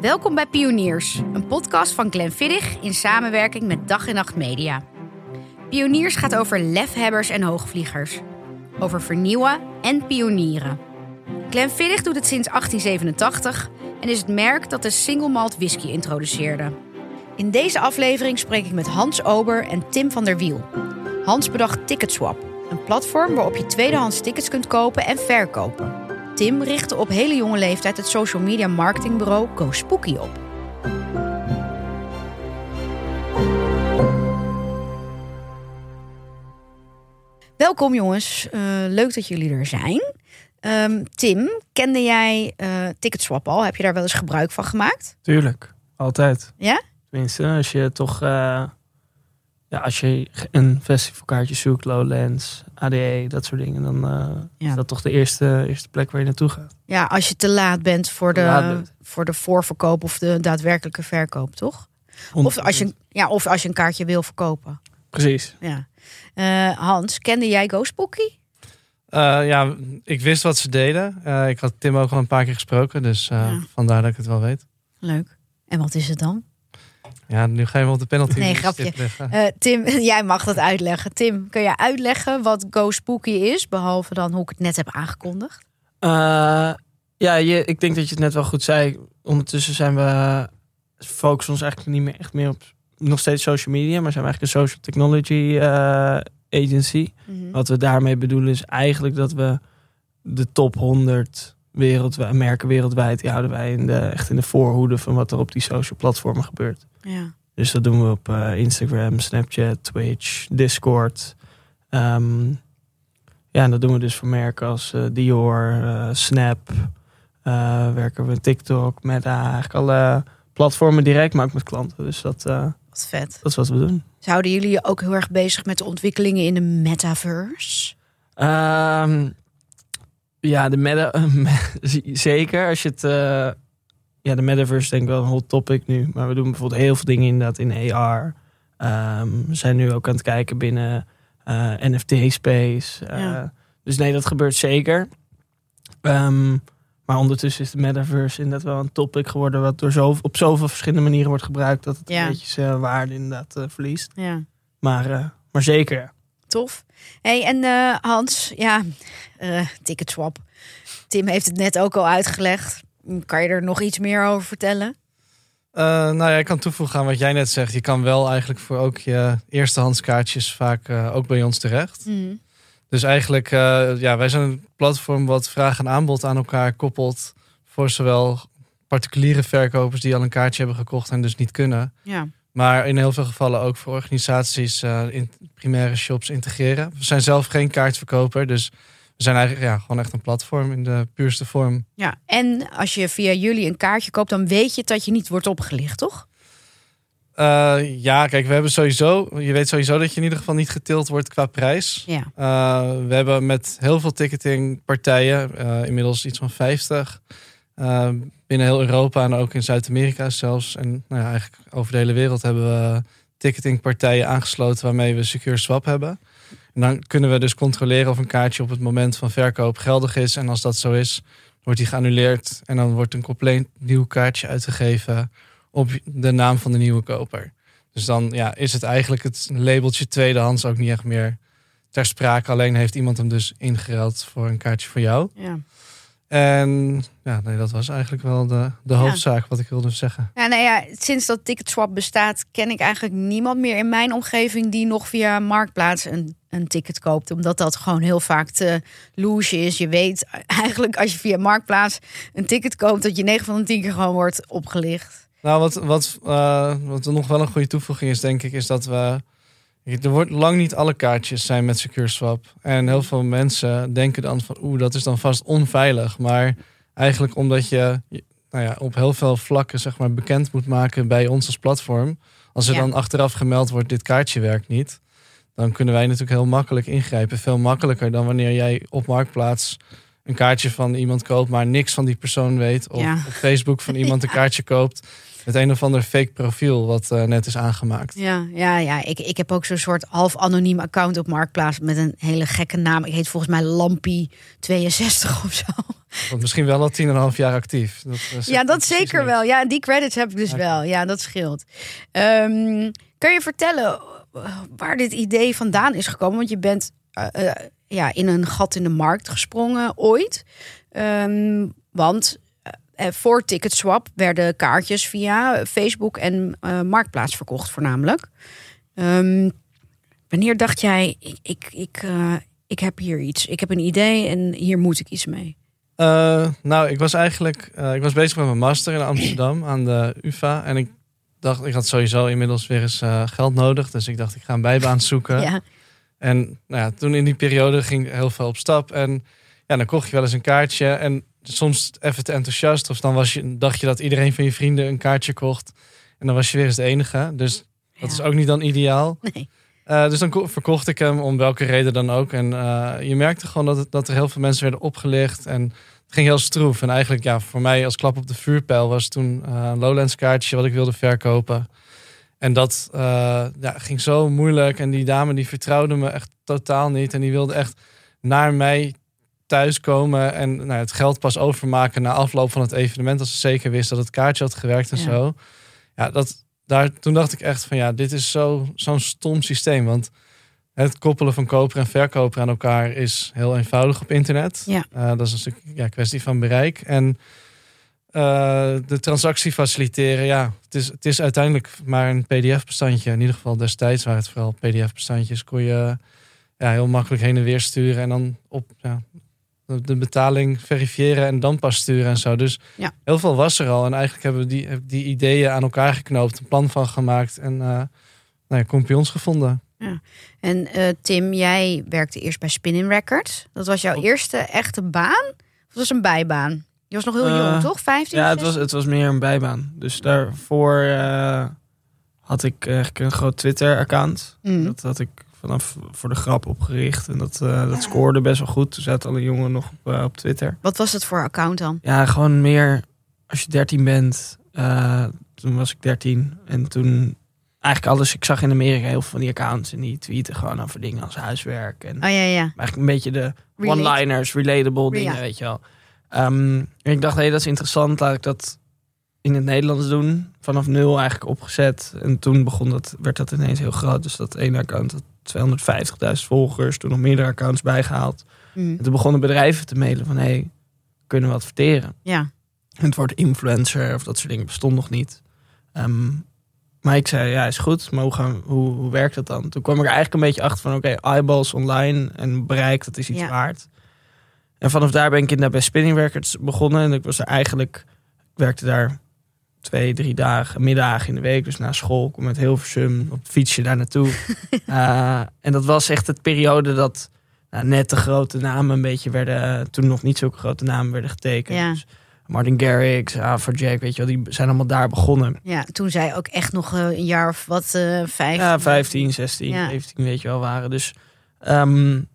Welkom bij Pioniers, een podcast van Glenn Viddig in samenwerking met Dag en Nacht Media. Pioniers gaat over lefhebbers en hoogvliegers. Over vernieuwen en pionieren. Glenn Viddig doet het sinds 1887 en is het merk dat de single malt whisky introduceerde. In deze aflevering spreek ik met Hans Ober en Tim van der Wiel. Hans bedacht Ticketswap, een platform waarop je tweedehands tickets kunt kopen en verkopen. Tim richtte op hele jonge leeftijd het social media marketingbureau Go Spooky op. Welkom jongens, Uh, leuk dat jullie er zijn. Ehm, Tim, kende jij uh, Ticketswap al? Heb je daar wel eens gebruik van gemaakt? Tuurlijk, altijd. Ja? Tenminste, als je toch... Uh, ja, als je een festivalkaartje zoekt, Lowlands, ADE, dat soort dingen, dan uh, is dat toch de eerste, eerste plek waar je naartoe gaat. Ja, als je te laat bent voor de, voor de voorverkoop of de daadwerkelijke verkoop, toch? Of als, je, ja, of als je een kaartje wil verkopen. Precies. Ja. Uh, Hans, kende jij Ghostbookie? Uh, ja, ik wist wat ze deden. Uh, ik had Tim ook al een paar keer gesproken, dus ja. vandaar dat ik het wel weet. Leuk. En wat is het dan? Ja, nu ga je wel op de penalty. Nee, grapje. Uh, Tim, jij mag dat uitleggen. Tim, kun jij uitleggen wat Go Spooky is, behalve dan hoe ik het net heb aangekondigd? Uh, ja, je, ik denk dat je het net wel goed zei. Ondertussen zijn we focussen ons eigenlijk niet meer echt meer op nog steeds social media, maar zijn we eigenlijk een social technology uh, agency. Mm -hmm. Wat we daarmee bedoelen is eigenlijk dat we de top 100 wereldwijd, merken wereldwijd, die houden wij in de, echt in de voorhoede van wat er op die social platformen gebeurt. Ja. Dus dat doen we op uh, Instagram, Snapchat, Twitch, Discord. Um, ja, en dat doen we dus voor merken als uh, Dior, uh, Snap. werken we TikTok, Meta, eigenlijk alle platformen direct, maar ook met klanten. Dus dat, wat vet. dat is wat we doen. Zouden jullie je ook heel erg bezig met de ontwikkelingen in de metaverse? Um, ja, de meta, zeker. Als je het ja, de metaverse denk ik wel een hot topic nu. Maar we doen bijvoorbeeld heel veel dingen inderdaad in AR. Um, we zijn nu ook aan het kijken binnen uh, NFT-space. Uh, ja. Dus nee, dat gebeurt zeker. Um, maar ondertussen is de metaverse inderdaad wel een topic geworden... wat door zo, op zoveel verschillende manieren wordt gebruikt... dat het ja. een beetje zijn waarde inderdaad verliest. Ja. Maar, maar zeker, Tof. Hey, en Hans, ja, ticketswap. Tim heeft het net ook al uitgelegd. Kan je er nog iets meer over vertellen? Uh, nou ja, ik kan toevoegen aan wat jij net zegt. Je kan wel eigenlijk voor ook je eerstehandskaartjes vaak uh, ook bij ons terecht. Mm. Dus eigenlijk, uh, ja, wij zijn een platform wat vraag en aanbod aan elkaar koppelt. Voor zowel particuliere verkopers die al een kaartje hebben gekocht en dus niet kunnen. Ja. Maar in heel veel gevallen ook voor organisaties in primaire shops integreren. We zijn zelf geen kaartverkoper, dus we zijn eigenlijk ja, gewoon echt een platform in de puurste vorm. Ja, en als je via jullie een kaartje koopt, dan weet je dat je niet wordt opgelicht, toch? Uh, ja, kijk, we hebben sowieso, je weet sowieso dat je in ieder geval niet getild wordt qua prijs. Ja. Uh, we hebben met heel veel ticketingpartijen, uh, inmiddels iets van 50, binnen heel Europa en ook in Zuid-Amerika zelfs. En nou ja, eigenlijk over de hele wereld hebben we ticketingpartijen aangesloten waarmee we Secure Swap hebben. En dan kunnen we dus controleren of een kaartje op het moment van verkoop geldig is. En als dat zo is, wordt die geannuleerd. En dan wordt een compleet nieuw kaartje uitgegeven op de naam van de nieuwe koper. Dus dan ja, is het eigenlijk het labeltje tweedehands ook niet echt meer ter sprake. Alleen heeft iemand hem dus ingeruild voor een kaartje voor jou. Ja. En ja, nee, dat was eigenlijk wel de, de hoofdzaak wat ik wilde zeggen. Ja, nou ja, sinds dat Ticketswap bestaat, ken ik eigenlijk niemand meer in mijn omgeving die nog via Marktplaats een, een ticket koopt. Omdat dat gewoon heel vaak te loose is. Je weet eigenlijk als je via Marktplaats een ticket koopt, dat je 9 van de 10 keer gewoon wordt opgelicht. Nou, wat, wat, uh, wat nog wel een goede toevoeging is, denk ik, is dat we. Er wordt lang niet alle kaartjes zijn met Secure Swap. En heel veel mensen denken dan van oeh, dat is dan vast onveilig. Maar eigenlijk omdat je nou ja, op heel veel vlakken zeg maar, bekend moet maken bij ons als platform. Als er Ja. dan achteraf gemeld wordt, dit kaartje werkt niet. Dan kunnen wij natuurlijk heel makkelijk ingrijpen. Veel makkelijker dan wanneer jij op Marktplaats een kaartje van iemand koopt, maar niks van die persoon weet. Of Ja. op Facebook van iemand een kaartje koopt. Met een of ander fake profiel wat eh, net is aangemaakt. Ja, ja, ja. Ik, ik heb ook zo'n soort half anoniem account op Marktplaats met een hele gekke naam. Ik heet volgens mij Lampie62 of zo. Want misschien wel al 10,5 jaar actief. Dat, eh, ja, dat zeker wel. Ja, die credits heb ik dus wel. Ja, dat scheelt. Um, kan je vertellen waar dit idee vandaan is gekomen? Want je bent uh, ja, in een gat in de markt gesprongen ooit. Um, want voor Ticketswap werden kaartjes via Facebook en uh, Marktplaats verkocht voornamelijk. Um, wanneer dacht jij, ik, ik, ik, ik heb hier iets, ik heb een idee en hier moet ik iets mee? nou, ik was eigenlijk ik was bezig met mijn master in Amsterdam aan de UvA. En ik dacht, ik had sowieso inmiddels weer eens geld nodig. Dus ik dacht, ik ga een bijbaan zoeken. ja. En nou ja, toen in die periode ging heel veel op stap. En ja, dan kocht je wel eens een kaartje. En soms even te enthousiast. Of dan was je, dacht je dat iedereen van je vrienden een kaartje kocht. En dan was je weer eens de enige. Dus dat is ook niet dan ideaal. Nee. Uh, dus dan verkocht ik hem om welke reden dan ook. En uh, je merkte gewoon dat, het, dat er heel veel mensen werden opgelicht. En het ging heel stroef. En eigenlijk ja, voor mij als klap op de vuurpijl was toen uh, een Lowlands kaartje wat ik wilde verkopen. En dat ja, ging zo moeilijk. En die dame die vertrouwde me echt totaal niet. En die wilde echt naar mij thuiskomen en nou, het geld pas overmaken na afloop van het evenement. Als ze zeker wist dat het kaartje had gewerkt en zo. Ja, dat, daar, toen dacht ik echt van ja, dit is zo, zo'n stom systeem. Want het koppelen van koper en verkoper aan elkaar is heel eenvoudig op internet. Ja. Uh, dat is een stuk ja, kwestie van bereik. En uh, de transactie faciliteren, ja, het is, het is uiteindelijk maar een PDF-bestandje. In ieder geval destijds waren het vooral PDF-bestandjes. Kon je ja, heel makkelijk heen en weer sturen en dan op ja, de betaling verifiëren en dan pas sturen en zo. Dus ja. heel veel was er al. En eigenlijk hebben we die, die ideeën aan elkaar geknoopt, een plan van gemaakt en uh, nou ja, kompions gevonden. Ja. En uh, Tim, jij werkte eerst bij Spinning Records. Dat was jouw eerste echte baan? Of was een bijbaan? Je was nog heel jong, uh, toch? 15? Ja, het was, het was meer een bijbaan. Dus daarvoor had ik eigenlijk een groot Twitter-account. Mm. Dat had ik vanaf voor de grap opgericht. En dat, uh, dat scoorde best wel goed. Toen zaten alle jongen nog op, uh, op Twitter. Wat was het voor account dan? Ja, gewoon meer als je 13 bent. Uh, toen was ik 13. En toen eigenlijk alles. Ik zag in Amerika heel veel van die accounts. En die tweeten gewoon over dingen als huiswerk. En oh, ja, ja. Eigenlijk een beetje de one-liners, relatable dingen, weet je wel. Um, en ik dacht, hé, hey, dat is interessant. Laat ik dat in het Nederlands doen. Vanaf nul eigenlijk opgezet. En toen begon dat, werd dat ineens heel groot. Dus dat ene account had 250.000 volgers. Toen nog meerdere accounts bijgehaald. Mm. En toen begonnen bedrijven te mailen van... hey, kunnen we adverteren? Ja. En het woord influencer of dat soort dingen bestond nog niet. Um, maar ik zei, ja, is goed. Maar hoe, gaan, hoe, hoe werkt dat dan? Toen kwam ik er eigenlijk een beetje achter van... oké, eyeballs online en bereik, dat is iets waard. En vanaf daar ben ik inderdaad bij Spinning Records begonnen. En ik was er eigenlijk... Ik werkte daar twee, drie dagen, middagen in de week. Dus na school kom met heel versum op het fietsje daar naartoe. uh, en dat was echt het periode dat nou, net de grote namen een beetje werden, toen nog niet zulke grote namen werden getekend. Ja. Dus Martin Garrix, Jack, weet je wel, die zijn allemaal daar begonnen. Ja, toen zij ook echt nog eh, een jaar of wat, uh, vijf? Ja, 15, 16, ja. 17 weet je wel waren. Dus um,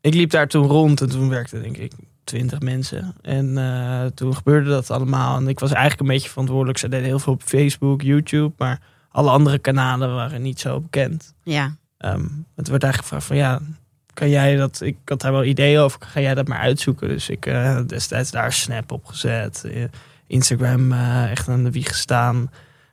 ik liep daar toen rond en toen werkte denk ik twintig mensen. En uh, toen gebeurde dat allemaal. En ik was eigenlijk een beetje verantwoordelijk. Ze deden heel veel op Facebook, YouTube. Maar alle andere kanalen waren niet zo bekend. Ja. Um, het werd eigenlijk gevraagd van ja, kan jij dat? Ik had daar wel ideeën over. Ga jij dat maar uitzoeken? Dus ik uh, destijds daar Snap op gezet. Eh, Instagram uh, echt aan de wieg gestaan.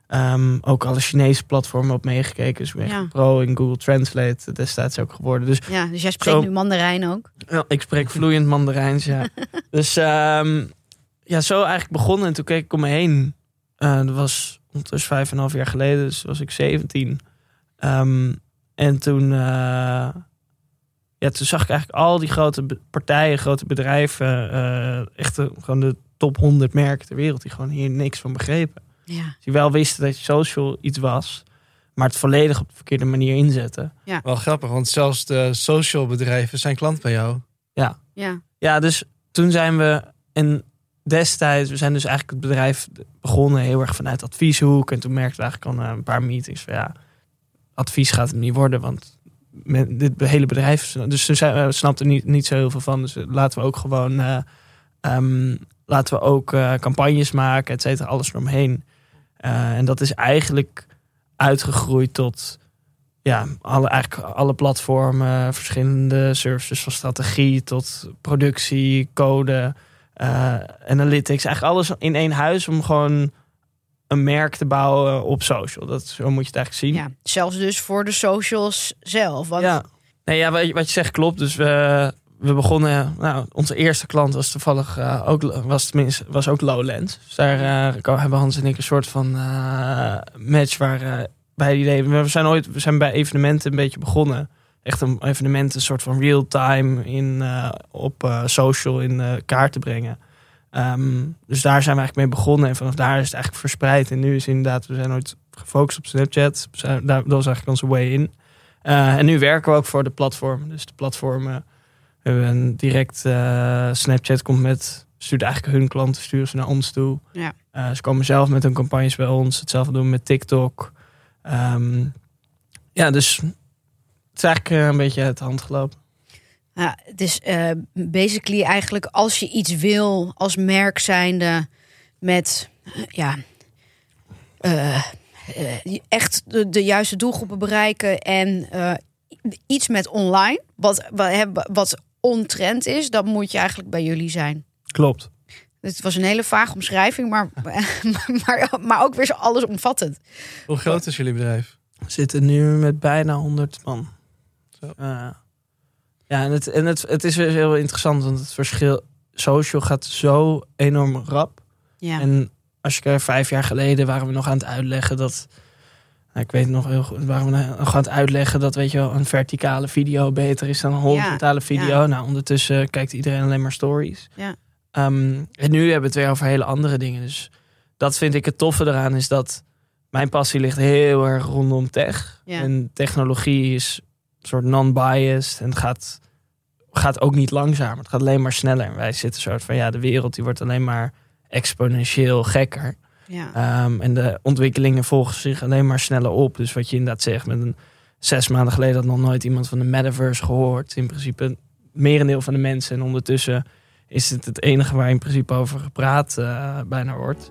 Um, ook alle Chinese platformen op meegekeken. Dus ben ja. pro in Google Translate destijds ook geworden. Dus, ja, dus jij spreekt nu Mandarijn ook? Ja, ik spreek vloeiend Mandarijns, ja. dus um, ja, zo eigenlijk begonnen. En toen keek ik om me heen. Uh, dat was ondertussen vijf en een half jaar geleden. Dus was ik 17. Um, ehm, en toen, uh, ja, toen zag ik eigenlijk al die grote partijen, grote bedrijven. Uh, echt gewoon de top 100 merken ter wereld. Die gewoon hier niks van begrepen. Ja. Die wel wisten dat social iets was, maar het volledig op de verkeerde manier inzetten. Ja. Wel grappig, want zelfs de social bedrijven zijn klant bij jou. Ja. Ja, ja dus toen zijn we, en destijds, we zijn dus eigenlijk het bedrijf begonnen heel erg vanuit advieshoek. En toen merkten we eigenlijk al na een paar meetings van ja, advies gaat het niet worden, want met dit hele bedrijf. Dus toen zijn, we snapten niet, niet zo heel veel van. Dus laten we ook gewoon. Uh, um, laten we ook uh, campagnes maken, et cetera, alles eromheen. Uh, en dat is eigenlijk uitgegroeid tot ja, alle, eigenlijk alle platformen, verschillende services van strategie tot productie, code. eh, analytics. Eigenlijk alles in één huis om gewoon een merk te bouwen op social. Dat, zo moet je het eigenlijk zien. Ja, zelfs dus voor de socials zelf. Want Ja. Nee, ja, wat je, wat je zegt klopt. Dus we, we begonnen, nou, onze eerste klant was toevallig uh, ook, was was ook Lowlands. Dus daar uh, hebben Hans en ik een soort van uh, match waar bij idee. We zijn ooit, we zijn bij evenementen een beetje begonnen. Echt een evenement, een soort van real time in, op social in kaart te brengen. Um, dus daar zijn we eigenlijk mee begonnen. En vanaf daar is het eigenlijk verspreid. En nu is inderdaad, we zijn ooit gefocust op Snapchat. Dat was eigenlijk onze way in. En nu werken we ook voor de platform. Dus de platformen hebben een direct uh, Snapchat komt met stuurt eigenlijk hun klanten sturen ze naar ons toe. Ja. Uh, ze komen zelf met hun campagnes bij ons. Hetzelfde doen met TikTok. Um, ja, dus het is eigenlijk een beetje uit de hand gelopen. Ja, het is uh, basically eigenlijk als je iets wil als merk zijnde met ja, uh, uh, echt de, de, juiste doelgroepen bereiken en iets met online, wat, wat, wat ontrend is, dan moet je eigenlijk bij jullie zijn. Klopt. Het was een hele vage omschrijving, maar, maar, maar ook weer zo allesomvattend. Hoe groot is jullie bedrijf? We zitten nu met bijna 100 man. Zo. Ja, en, het, en het, het is weer heel interessant, want het verschil social gaat zo enorm rap. Ja. En als je kijkt, vijf jaar geleden waren we nog aan het uitleggen dat. Nou, ik weet nog heel goed, waren we nog aan het uitleggen dat weet je wel, een verticale video beter is dan een horizontale video. ja. Nou, ondertussen kijkt iedereen alleen maar stories. Ja. Um, en nu hebben we het weer over hele andere dingen. Dus dat vind ik het toffe eraan, is dat mijn passie ligt heel erg rondom tech. En technologie is een soort non-biased en gaat, gaat ook niet langzamer. Het gaat alleen maar sneller. En wij zitten soort van, ja, de wereld die wordt alleen maar exponentieel gekker. Ja. Um, en de ontwikkelingen volgen zich alleen maar sneller op. Dus wat je inderdaad zegt, met een zes maanden geleden had nog nooit iemand van de metaverse gehoord. In principe het merendeel van de mensen. En ondertussen is het het enige waar in principe over gepraat uh, bijna wordt.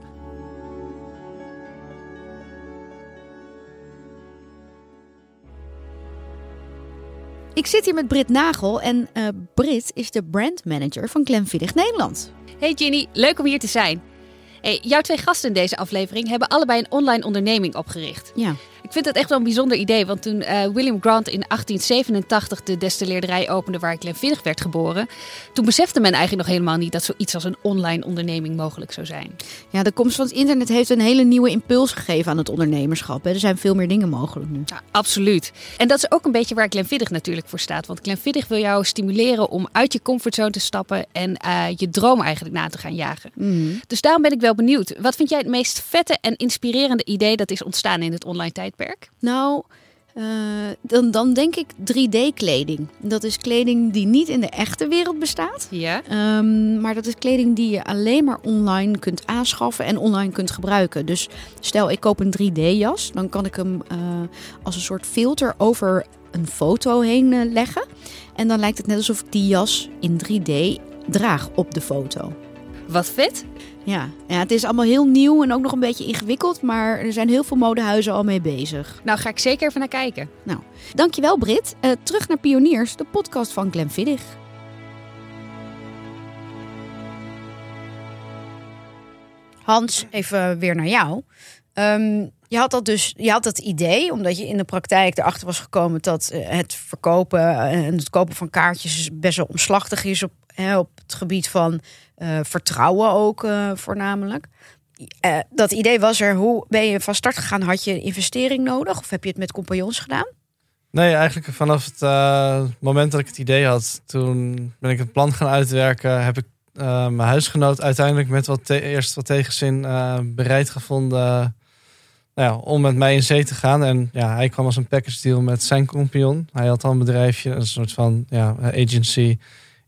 Ik zit hier met Brit Nagel en uh, Brit is de brandmanager van Glenfiddich Nederland. Hey Ginny, leuk om hier te zijn. Jouw twee gasten in deze aflevering hebben allebei een online onderneming opgericht. Ja. Ik vind het echt wel een bijzonder idee, want toen uh, William Grant in 1887 de destilleerderij opende waar Glenfiddich werd geboren, toen besefte men eigenlijk nog helemaal niet dat zoiets als een online onderneming mogelijk zou zijn. Ja, de komst van het internet heeft een hele nieuwe impuls gegeven aan het ondernemerschap. Hè. Er zijn veel meer dingen mogelijk nu. Ja, absoluut. En dat is ook een beetje waar Glenfiddich natuurlijk voor staat, want Glenfiddich wil jou stimuleren om uit je comfortzone te stappen en uh, je droom eigenlijk na te gaan jagen. Mm. Dus daarom ben ik wel benieuwd. Wat vind jij het meest vette en inspirerende idee dat is ontstaan in het online tijdperk? Nou, uh, dan, dan denk ik 3D-kleding. Dat is kleding die niet in de echte wereld bestaat. Ja. Um, maar dat is kleding die je alleen maar online kunt aanschaffen en online kunt gebruiken. Dus stel ik koop een 3D-jas, dan kan ik hem uh, als een soort filter over een foto heen uh, leggen. En dan lijkt het net alsof ik die jas in 3D draag op de foto. Wat vet. Ja, ja, het is allemaal heel nieuw en ook nog een beetje ingewikkeld, maar er zijn heel veel modehuizen al mee bezig. Nou, ga ik zeker even naar kijken. Nou, dankjewel Brit. Uh, terug naar Pioniers, de podcast van Glenfiddich. Hans, even weer naar jou. Um, je had dat dus, je had dat idee, omdat je in de praktijk erachter was gekomen dat uh, het verkopen en het kopen van kaartjes best wel omslachtig is op, op het gebied van uh, vertrouwen ook uh, voornamelijk. Uh, dat idee was er. Hoe ben je van start gegaan? Had je investering nodig of heb je het met compagnons gedaan? Nee, eigenlijk vanaf het moment dat ik het idee had, toen ben ik het plan gaan uitwerken. Heb ik mijn huisgenoot uiteindelijk met wat eerst wat tegenzin bereid gevonden nou ja, om met mij in zee te gaan. En ja, hij kwam als een package deal met zijn compagnon. Hij had al een bedrijfje, een soort van ja, agency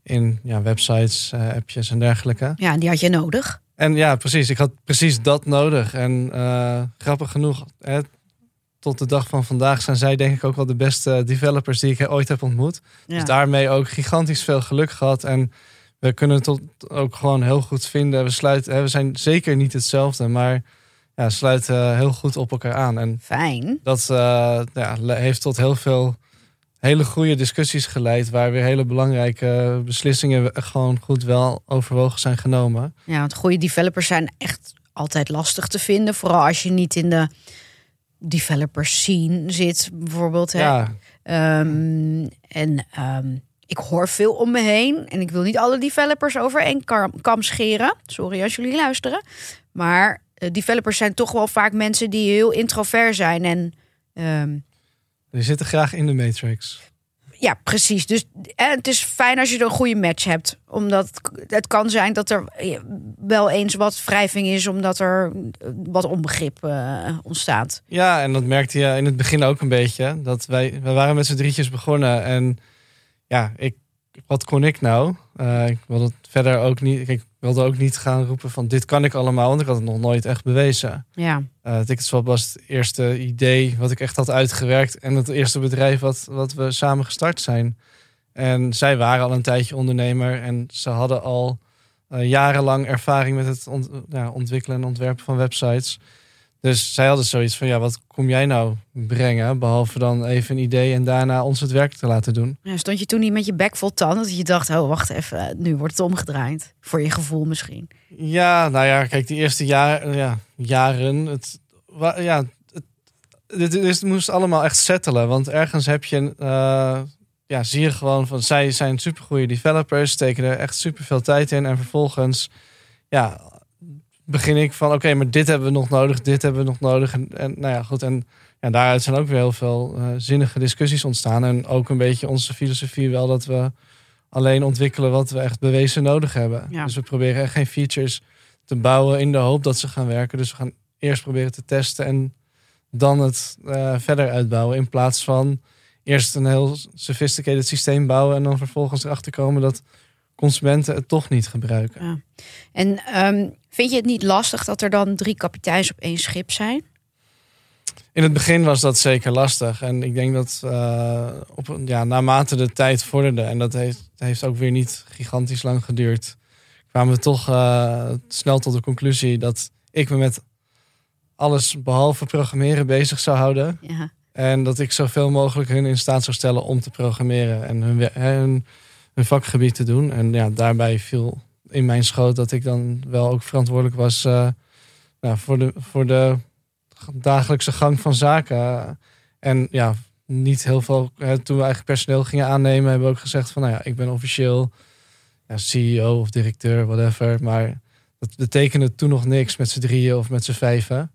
in ja, websites, uh, appjes en dergelijke. Ja, die had je nodig. En ja, precies. Ik had precies dat nodig. En uh, grappig genoeg, hè, tot de dag van vandaag zijn zij denk ik ook wel de beste developers die ik ooit heb ontmoet. Ja. Dus daarmee ook gigantisch veel geluk gehad. En we kunnen het ook gewoon heel goed vinden. We, sluiten, hè, we zijn zeker niet hetzelfde, maar ja, sluiten heel goed op elkaar aan. En Fijn. dat uh, ja, heeft tot heel veel hele goede discussies geleid. Waar weer hele belangrijke beslissingen gewoon goed wel overwogen zijn genomen. Ja, want goede developers zijn echt altijd lastig te vinden. Vooral als je niet in de developers scene zit, bijvoorbeeld. Hè? Ja, Ehm, en ehm, ik hoor veel om me heen. En ik wil niet alle developers over één kam, kam scheren. Sorry als jullie luisteren. Maar eh, developers zijn toch wel vaak mensen die heel introvert zijn. En ehm, die zitten graag in de Matrix. ja, precies. Dus en het is fijn als je een goede match hebt. Omdat het- kan zijn dat er eh, wel eens wat wrijving is. Omdat er eh, wat onbegrip eh, ontstaat. Ja, en dat merkte je in het begin ook een beetje. Dat wij, wij waren met z'n drietjes begonnen. En ja, ik, wat kon ik nou? Eh, ik wilde het verder ook niet. Ik wilde ook niet gaan roepen van dit kan ik allemaal, want ik had het nog nooit echt bewezen. Ja, Ticketswap was het eerste idee wat ik echt had uitgewerkt. En het eerste bedrijf wat, wat we samen gestart zijn. En zij waren al een tijdje ondernemer. En ze hadden al eh, jarenlang ervaring met het ont- ja, ontwikkelen en ontwerpen van websites. Dus zij hadden zoiets van, ja, wat kom jij nou brengen? Behalve dan even een idee en daarna ons het werk te laten doen. Ja, stond je toen niet met je bek vol tanden? Dat je dacht, oh wacht even, nu wordt het omgedraaid. Voor je gevoel misschien. Ja, nou ja, kijk, die eerste jaar, ja, jaren. Het, ja, het, dit, moest allemaal echt settelen. Want ergens heb je, eh, ja, zie je gewoon van zij zijn supergoeie developers, steken er echt superveel tijd in. En vervolgens, ja, begin ik van, oké, maar dit hebben we nog nodig, dit hebben we nog nodig. En, en nou ja, goed. En ja, daaruit zijn ook weer heel veel eh, zinnige discussies ontstaan. En ook een beetje onze filosofie wel dat we alleen ontwikkelen wat we echt bewezen nodig hebben. Ja. Dus we proberen echt geen features te bouwen in de hoop dat ze gaan werken. Dus we gaan eerst proberen te testen en dan het eh, verder uitbouwen. In plaats van eerst een heel sophisticated systeem bouwen en dan vervolgens erachter komen dat consumenten het toch niet gebruiken. En ehm, vind je het niet lastig dat er dan drie kapiteins op één schip zijn? In het begin was dat zeker lastig. En ik denk dat eh, op, ja, naarmate de tijd vorderde, en dat heeft, heeft ook weer niet gigantisch lang geduurd, kwamen we toch eh, snel tot de conclusie dat ik me met alles behalve programmeren bezig zou houden. Ja. En dat ik zoveel mogelijk hun in staat zou stellen om te programmeren en hun, hun, hun vakgebied te doen. En ja, daarbij viel in mijn schoot dat ik dan wel ook verantwoordelijk was eh, nou, voor, de, voor de dagelijkse gang van zaken. En ja, niet heel veel. hè, Toen we eigenlijk personeel gingen aannemen, hebben we ook gezegd van nou ja, ik ben officieel ja, CEO of directeur, whatever. Maar dat betekende toen nog niks met z'n drieën of met z'n vijven.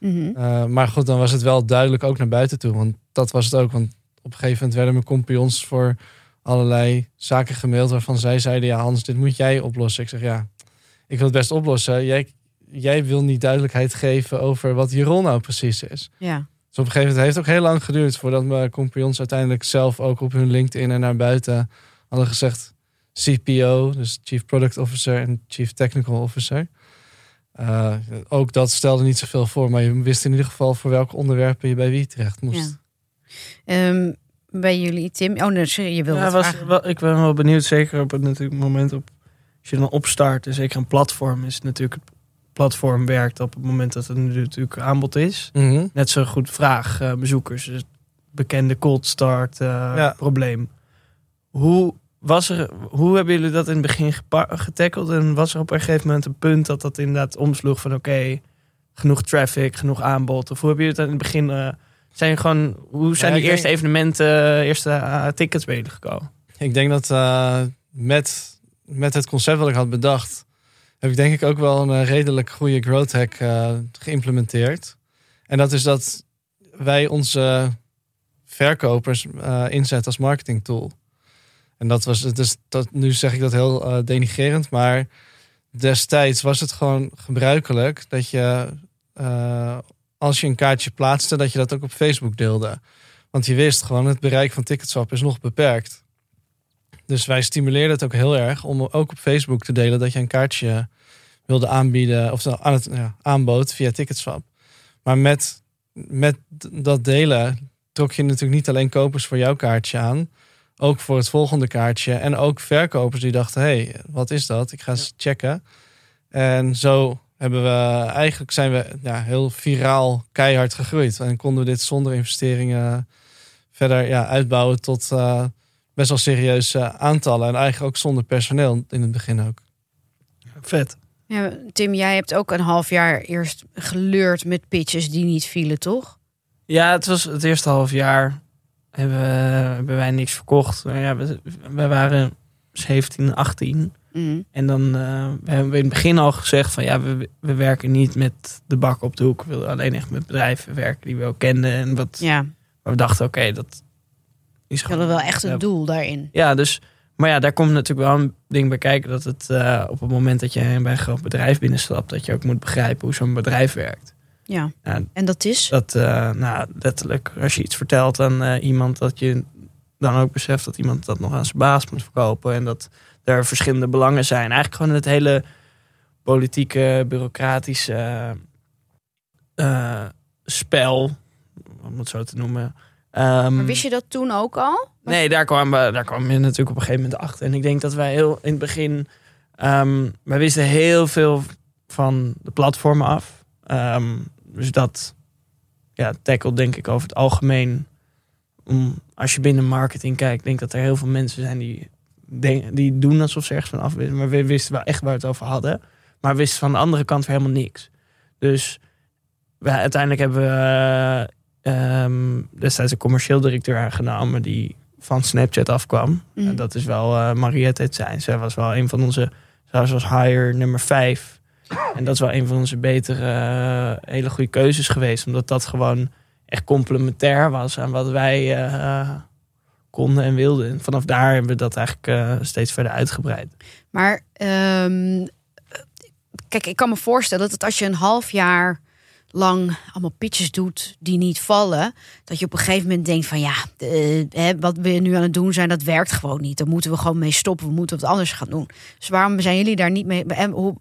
Mhm. Uh, maar goed, dan was het wel duidelijk ook naar buiten toe. Want dat was het ook. Want op een gegeven moment werden mijn compagnons voor allerlei zaken gemaild waarvan zij zeiden: Ja, Hans, dit moet jij oplossen. Ik zeg ja, ik wil het best oplossen. Jij, jij wil niet duidelijkheid geven over wat je rol nou precies is. ja. Dus op een gegeven moment heeft het ook heel lang geduurd voordat mijn compagnons uiteindelijk zelf ook op hun LinkedIn en naar buiten hadden gezegd CPO, dus Chief Product Officer en Chief Technical Officer. Uh, ook dat stelde niet zoveel voor, maar je wist in ieder geval voor welke onderwerpen je bij wie terecht moest. Ja. Um, bij jullie, Tim? Oh nee, sorry, je wilde ja, was, wel, Ik ben wel benieuwd, zeker op het natuurlijk moment op... Als je dan opstart, en zeker een platform, is natuurlijk het platform werkt op het moment dat er natuurlijk aanbod is. Mm -hmm. Net zo goed vraag uh, bezoekers. Dus bekende cold start uh, ja. probleem. Hoe, was er, hoe hebben jullie dat in het begin getackeld? En was er op een gegeven moment een punt dat dat inderdaad omsloeg van oké, okay, genoeg traffic, genoeg aanbod? Of hoe hebben jullie dat in het begin... Uh, zijn gewoon, hoe zijn ja, die eerste denk, evenementen, eerste uh, tickets gekomen? Ik denk dat uh, met, met het concept wat ik had bedacht, heb ik denk ik ook wel een redelijk goede growth hack uh, geïmplementeerd. En dat is dat wij onze verkopers inzetten als marketing tool. En dat was, dus dat, nu zeg ik dat heel denigerend, maar destijds was het gewoon gebruikelijk dat je, uh, als je een kaartje plaatste, dat je dat ook op Facebook deelde. Want je wist gewoon, het bereik van Ticketswap is nog beperkt. Dus wij stimuleerden het ook heel erg om ook op Facebook te delen dat je een kaartje wilde aanbieden, of aan het ja, aanbood via Ticketswap. Maar met, met dat delen trok je natuurlijk niet alleen kopers voor jouw kaartje aan, ook voor het volgende kaartje. En ook verkopers die dachten, hé, hey, wat is dat? Ik ga eens checken. En zo hebben we, eigenlijk zijn we ja, heel viraal keihard gegroeid. En konden we dit zonder investeringen verder ja, uitbouwen tot eh, best wel serieuze aantallen. En eigenlijk ook zonder personeel in het begin ook. Vet. Ja, Tim, jij hebt ook een half jaar eerst geleurd met pitches die niet vielen, toch? Ja, het was het eerste half jaar hebben, we- hebben wij niks verkocht. Ja, we, we waren 17, 18. Mm. En dan eh, we hebben we in het begin al gezegd van ja, we, we werken niet met de bak op de hoek. We wilden alleen echt met bedrijven werken die we ook kenden. En wat, Ja, waar we dachten, oké, dat is ik hadden wel echt een doel daarin. Ja, dus, maar ja, daar komt natuurlijk wel een ding bij kijken. Dat het eh, op het moment dat je bij een groot bedrijf binnenstapt, dat je ook moet begrijpen hoe zo'n bedrijf werkt. Ja, en dat is? dat, eh, nou, letterlijk, als je iets vertelt aan iemand, dat je dan ook beseft dat iemand dat nog aan zijn baas moet verkopen. En dat er verschillende belangen zijn. Eigenlijk gewoon het hele politieke, bureaucratische eh, spel, om het zo te noemen. Ehm, Maar wist je dat toen ook al? Nee, daar kwam, daar kwam je natuurlijk op een gegeven moment achter. En ik denk dat wij heel in het begin. ehm wij wisten heel veel van de platformen af. Ehm, dus dat ja, tackle denk ik over het algemeen. Om, als je binnen marketing kijkt, denk ik dat er heel veel mensen zijn die, denk, die doen alsof ze ergens van af wisten. Maar we wisten wel echt waar we het over hadden. Maar we wisten van de andere kant weer helemaal niks. Dus wij, uiteindelijk hebben we ehm, destijds een commercieel directeur aangenomen die van Snapchat afkwam. Mhm. En dat is wel eh Mariette het zijn. Zij was wel een van onze, zij was hire nummer vijf. En dat is wel een van onze betere, eh, hele goede keuzes geweest. Omdat dat gewoon echt complementair was aan wat wij eh, konden en wilden. En vanaf daar hebben we dat eigenlijk eh, steeds verder uitgebreid. Maar ehm, kijk, ik kan me voorstellen dat als je een half jaar lang allemaal pitches doet die niet vallen, dat je op een gegeven moment denkt van ja, hè, wat we nu aan het doen zijn, dat werkt gewoon niet. Daar moeten we gewoon mee stoppen. We moeten wat anders gaan doen. Dus waarom zijn jullie daar niet mee? En hoe,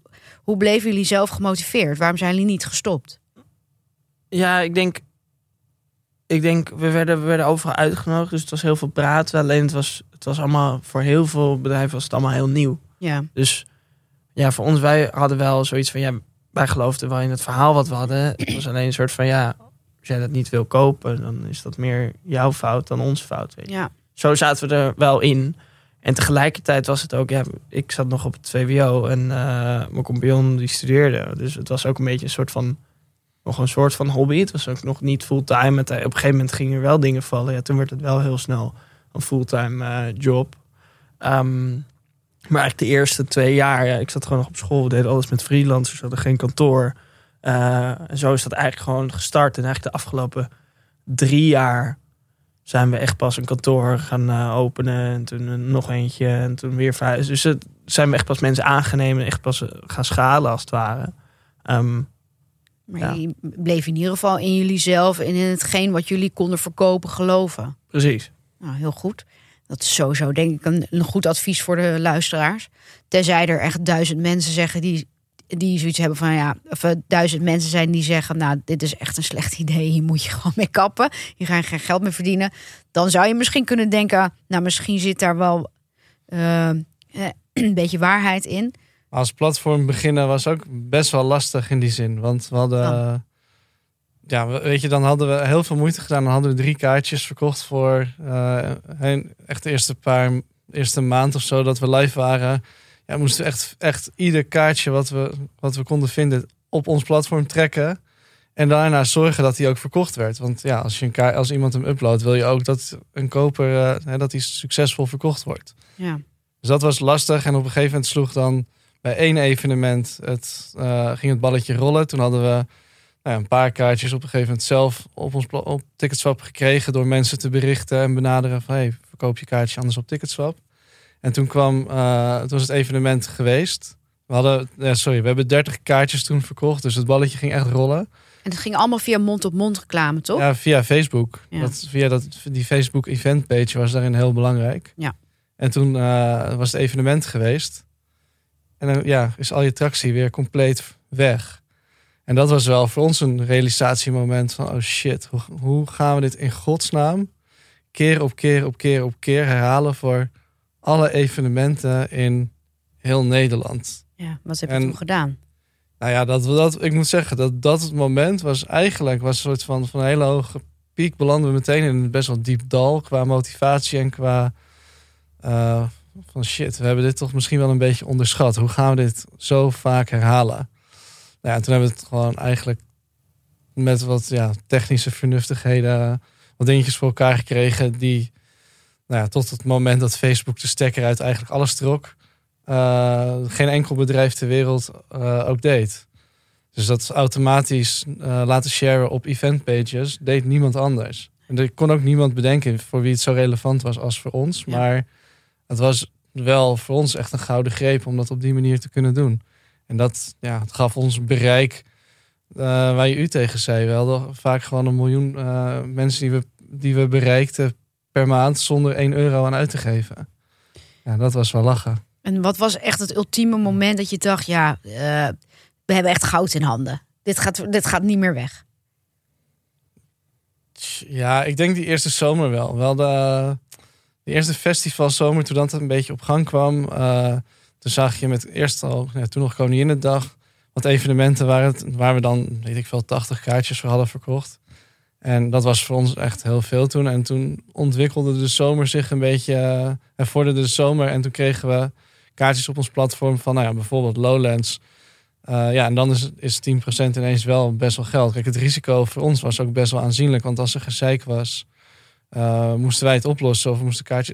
hoe bleven jullie zelf gemotiveerd? Waarom zijn jullie niet gestopt? Ja, ik denk. Ik denk, we werden, we werden overal uitgenodigd. Dus het was heel veel praten. Alleen het was, het was allemaal voor heel veel bedrijven was het allemaal heel nieuw. Ja, Dus ja, voor ons, wij hadden wel zoiets van ja, wij geloofden wel in het verhaal wat we hadden. Het was alleen een soort van ja, als jij dat niet wil kopen, dan is dat meer jouw fout dan onze fout. Weet je. ja, Zo zaten we er wel in. En tegelijkertijd was het ook, ja, ik zat nog op het VWO en eh, mijn compagnon die studeerde. Dus het was ook een beetje een soort van, nog een soort van hobby. Het was ook nog niet fulltime. Op een gegeven moment gingen er wel dingen vallen. Ja, toen werd het wel heel snel een fulltime eh, job. Ehm, maar eigenlijk de eerste twee jaar, ja, ik zat gewoon nog op school. We deden alles met freelancers, we hadden geen kantoor. Eh, en zo is dat eigenlijk gewoon gestart. En eigenlijk de afgelopen drie jaar zijn we echt pas een kantoor gaan eh, openen. En toen nog eentje en toen weer. Dus het zijn we echt pas mensen aangenemen en echt pas gaan schalen als het ware. Ehm, maar Ja. je bleef in ieder geval in jullie zelf en in hetgeen wat jullie konden verkopen geloven. precies. Nou, heel goed. Dat is sowieso denk ik een, een goed advies voor de luisteraars. Tenzij er echt duizend mensen zeggen die, die zoiets hebben van ja, of eh, duizend mensen zijn die zeggen, nou, dit is echt een slecht idee, hier moet je gewoon mee kappen. Hier ga je geen geld meer verdienen. Dan zou je misschien kunnen denken, nou, misschien zit daar wel eh, eh, een beetje waarheid in. Als platform beginnen was ook best wel lastig in die zin. Want we hadden. Ja, we- weet je, dan hadden we heel veel moeite gedaan. Dan hadden we drie kaartjes verkocht voor eh, echt de eerste paar, eerste maand of zo dat we live waren. Ja, moesten we echt, echt ieder kaartje wat we, wat we konden vinden op ons platform trekken. En daarna zorgen dat die ook verkocht werd. Want ja, als, je een kaart, als iemand hem uploadt, wil je ook dat een koper eh, hè, dat die succesvol verkocht wordt. Ja. Dus dat was lastig. En op een gegeven moment sloeg dan bij één evenement het, eh, ging het balletje rollen. Toen hadden we nou ja, een paar kaartjes op een gegeven moment zelf op ons op Ticketswap gekregen door mensen te berichten en benaderen van hey, verkoop je kaartje anders op Ticketswap. En toen kwam, eh, toen was het evenement geweest. We hadden, ja, sorry, we hebben 30 kaartjes toen verkocht, dus het balletje ging echt rollen. En het ging allemaal via mond-op-mond reclame, toch? Ja, via Facebook. Ja. Dat, via dat, die Facebook event page was daarin heel belangrijk. Ja. En toen eh, was het evenement geweest. En dan ja, is al je tractie weer compleet weg. En dat was wel voor ons een realisatiemoment van... oh shit, hoe, hoe gaan we dit in godsnaam keer op keer op keer op keer herhalen... voor alle evenementen in heel Nederland. Ja, wat heb je En- toen gedaan? Nou ja, dat, dat, ik moet zeggen dat dat het moment was eigenlijk was een soort van, van een hele hoge piek belanden we meteen in een best wel diep dal qua motivatie en qua uh, van shit, we hebben dit toch misschien wel een beetje onderschat. Hoe gaan we dit zo vaak herhalen? Nou ja, toen hebben we het gewoon eigenlijk met wat ja, technische vernuftigheden, wat dingetjes voor elkaar gekregen die nou ja, tot het moment dat Facebook de stekker uit eigenlijk alles trok, uh, geen enkel bedrijf ter wereld uh, ook deed. Dus dat automatisch uh, laten sharen op eventpages deed niemand anders. En er kon ook niemand bedenken voor wie het zo relevant was als voor ons. Maar het was wel voor ons echt een gouden greep om dat op die manier te kunnen doen. En dat ja, het gaf ons bereik uh, waar je u tegen zei. We hadden vaak gewoon een miljoen uh, mensen die we, die we bereikten per maand zonder 1 euro aan uit te geven. Ja, dat was wel lachen. En wat was echt het ultieme moment dat je dacht, ja, uh, we hebben echt goud in handen. Dit gaat, dit gaat niet meer weg. Ja, ik denk die eerste zomer wel. Wel de, de eerste festivalzomer, toen dat een beetje op gang kwam. Uh, toen zag je met eerst al, ja, toen nog Koninginnedag, wat evenementen waar, waar we dan, weet ik veel, 80 kaartjes voor hadden verkocht. En dat was voor ons echt heel veel toen. En toen ontwikkelde de zomer zich een beetje, uh, en vorderde de zomer. En toen kregen we kaartjes op ons platform van, nou ja, bijvoorbeeld Lowlands. Uh, ja, en dan is, is 10% ineens wel best wel geld. Kijk, het risico voor ons was ook best wel aanzienlijk. Want als er gezeik was, uh, moesten wij het oplossen. Of moesten kaartje.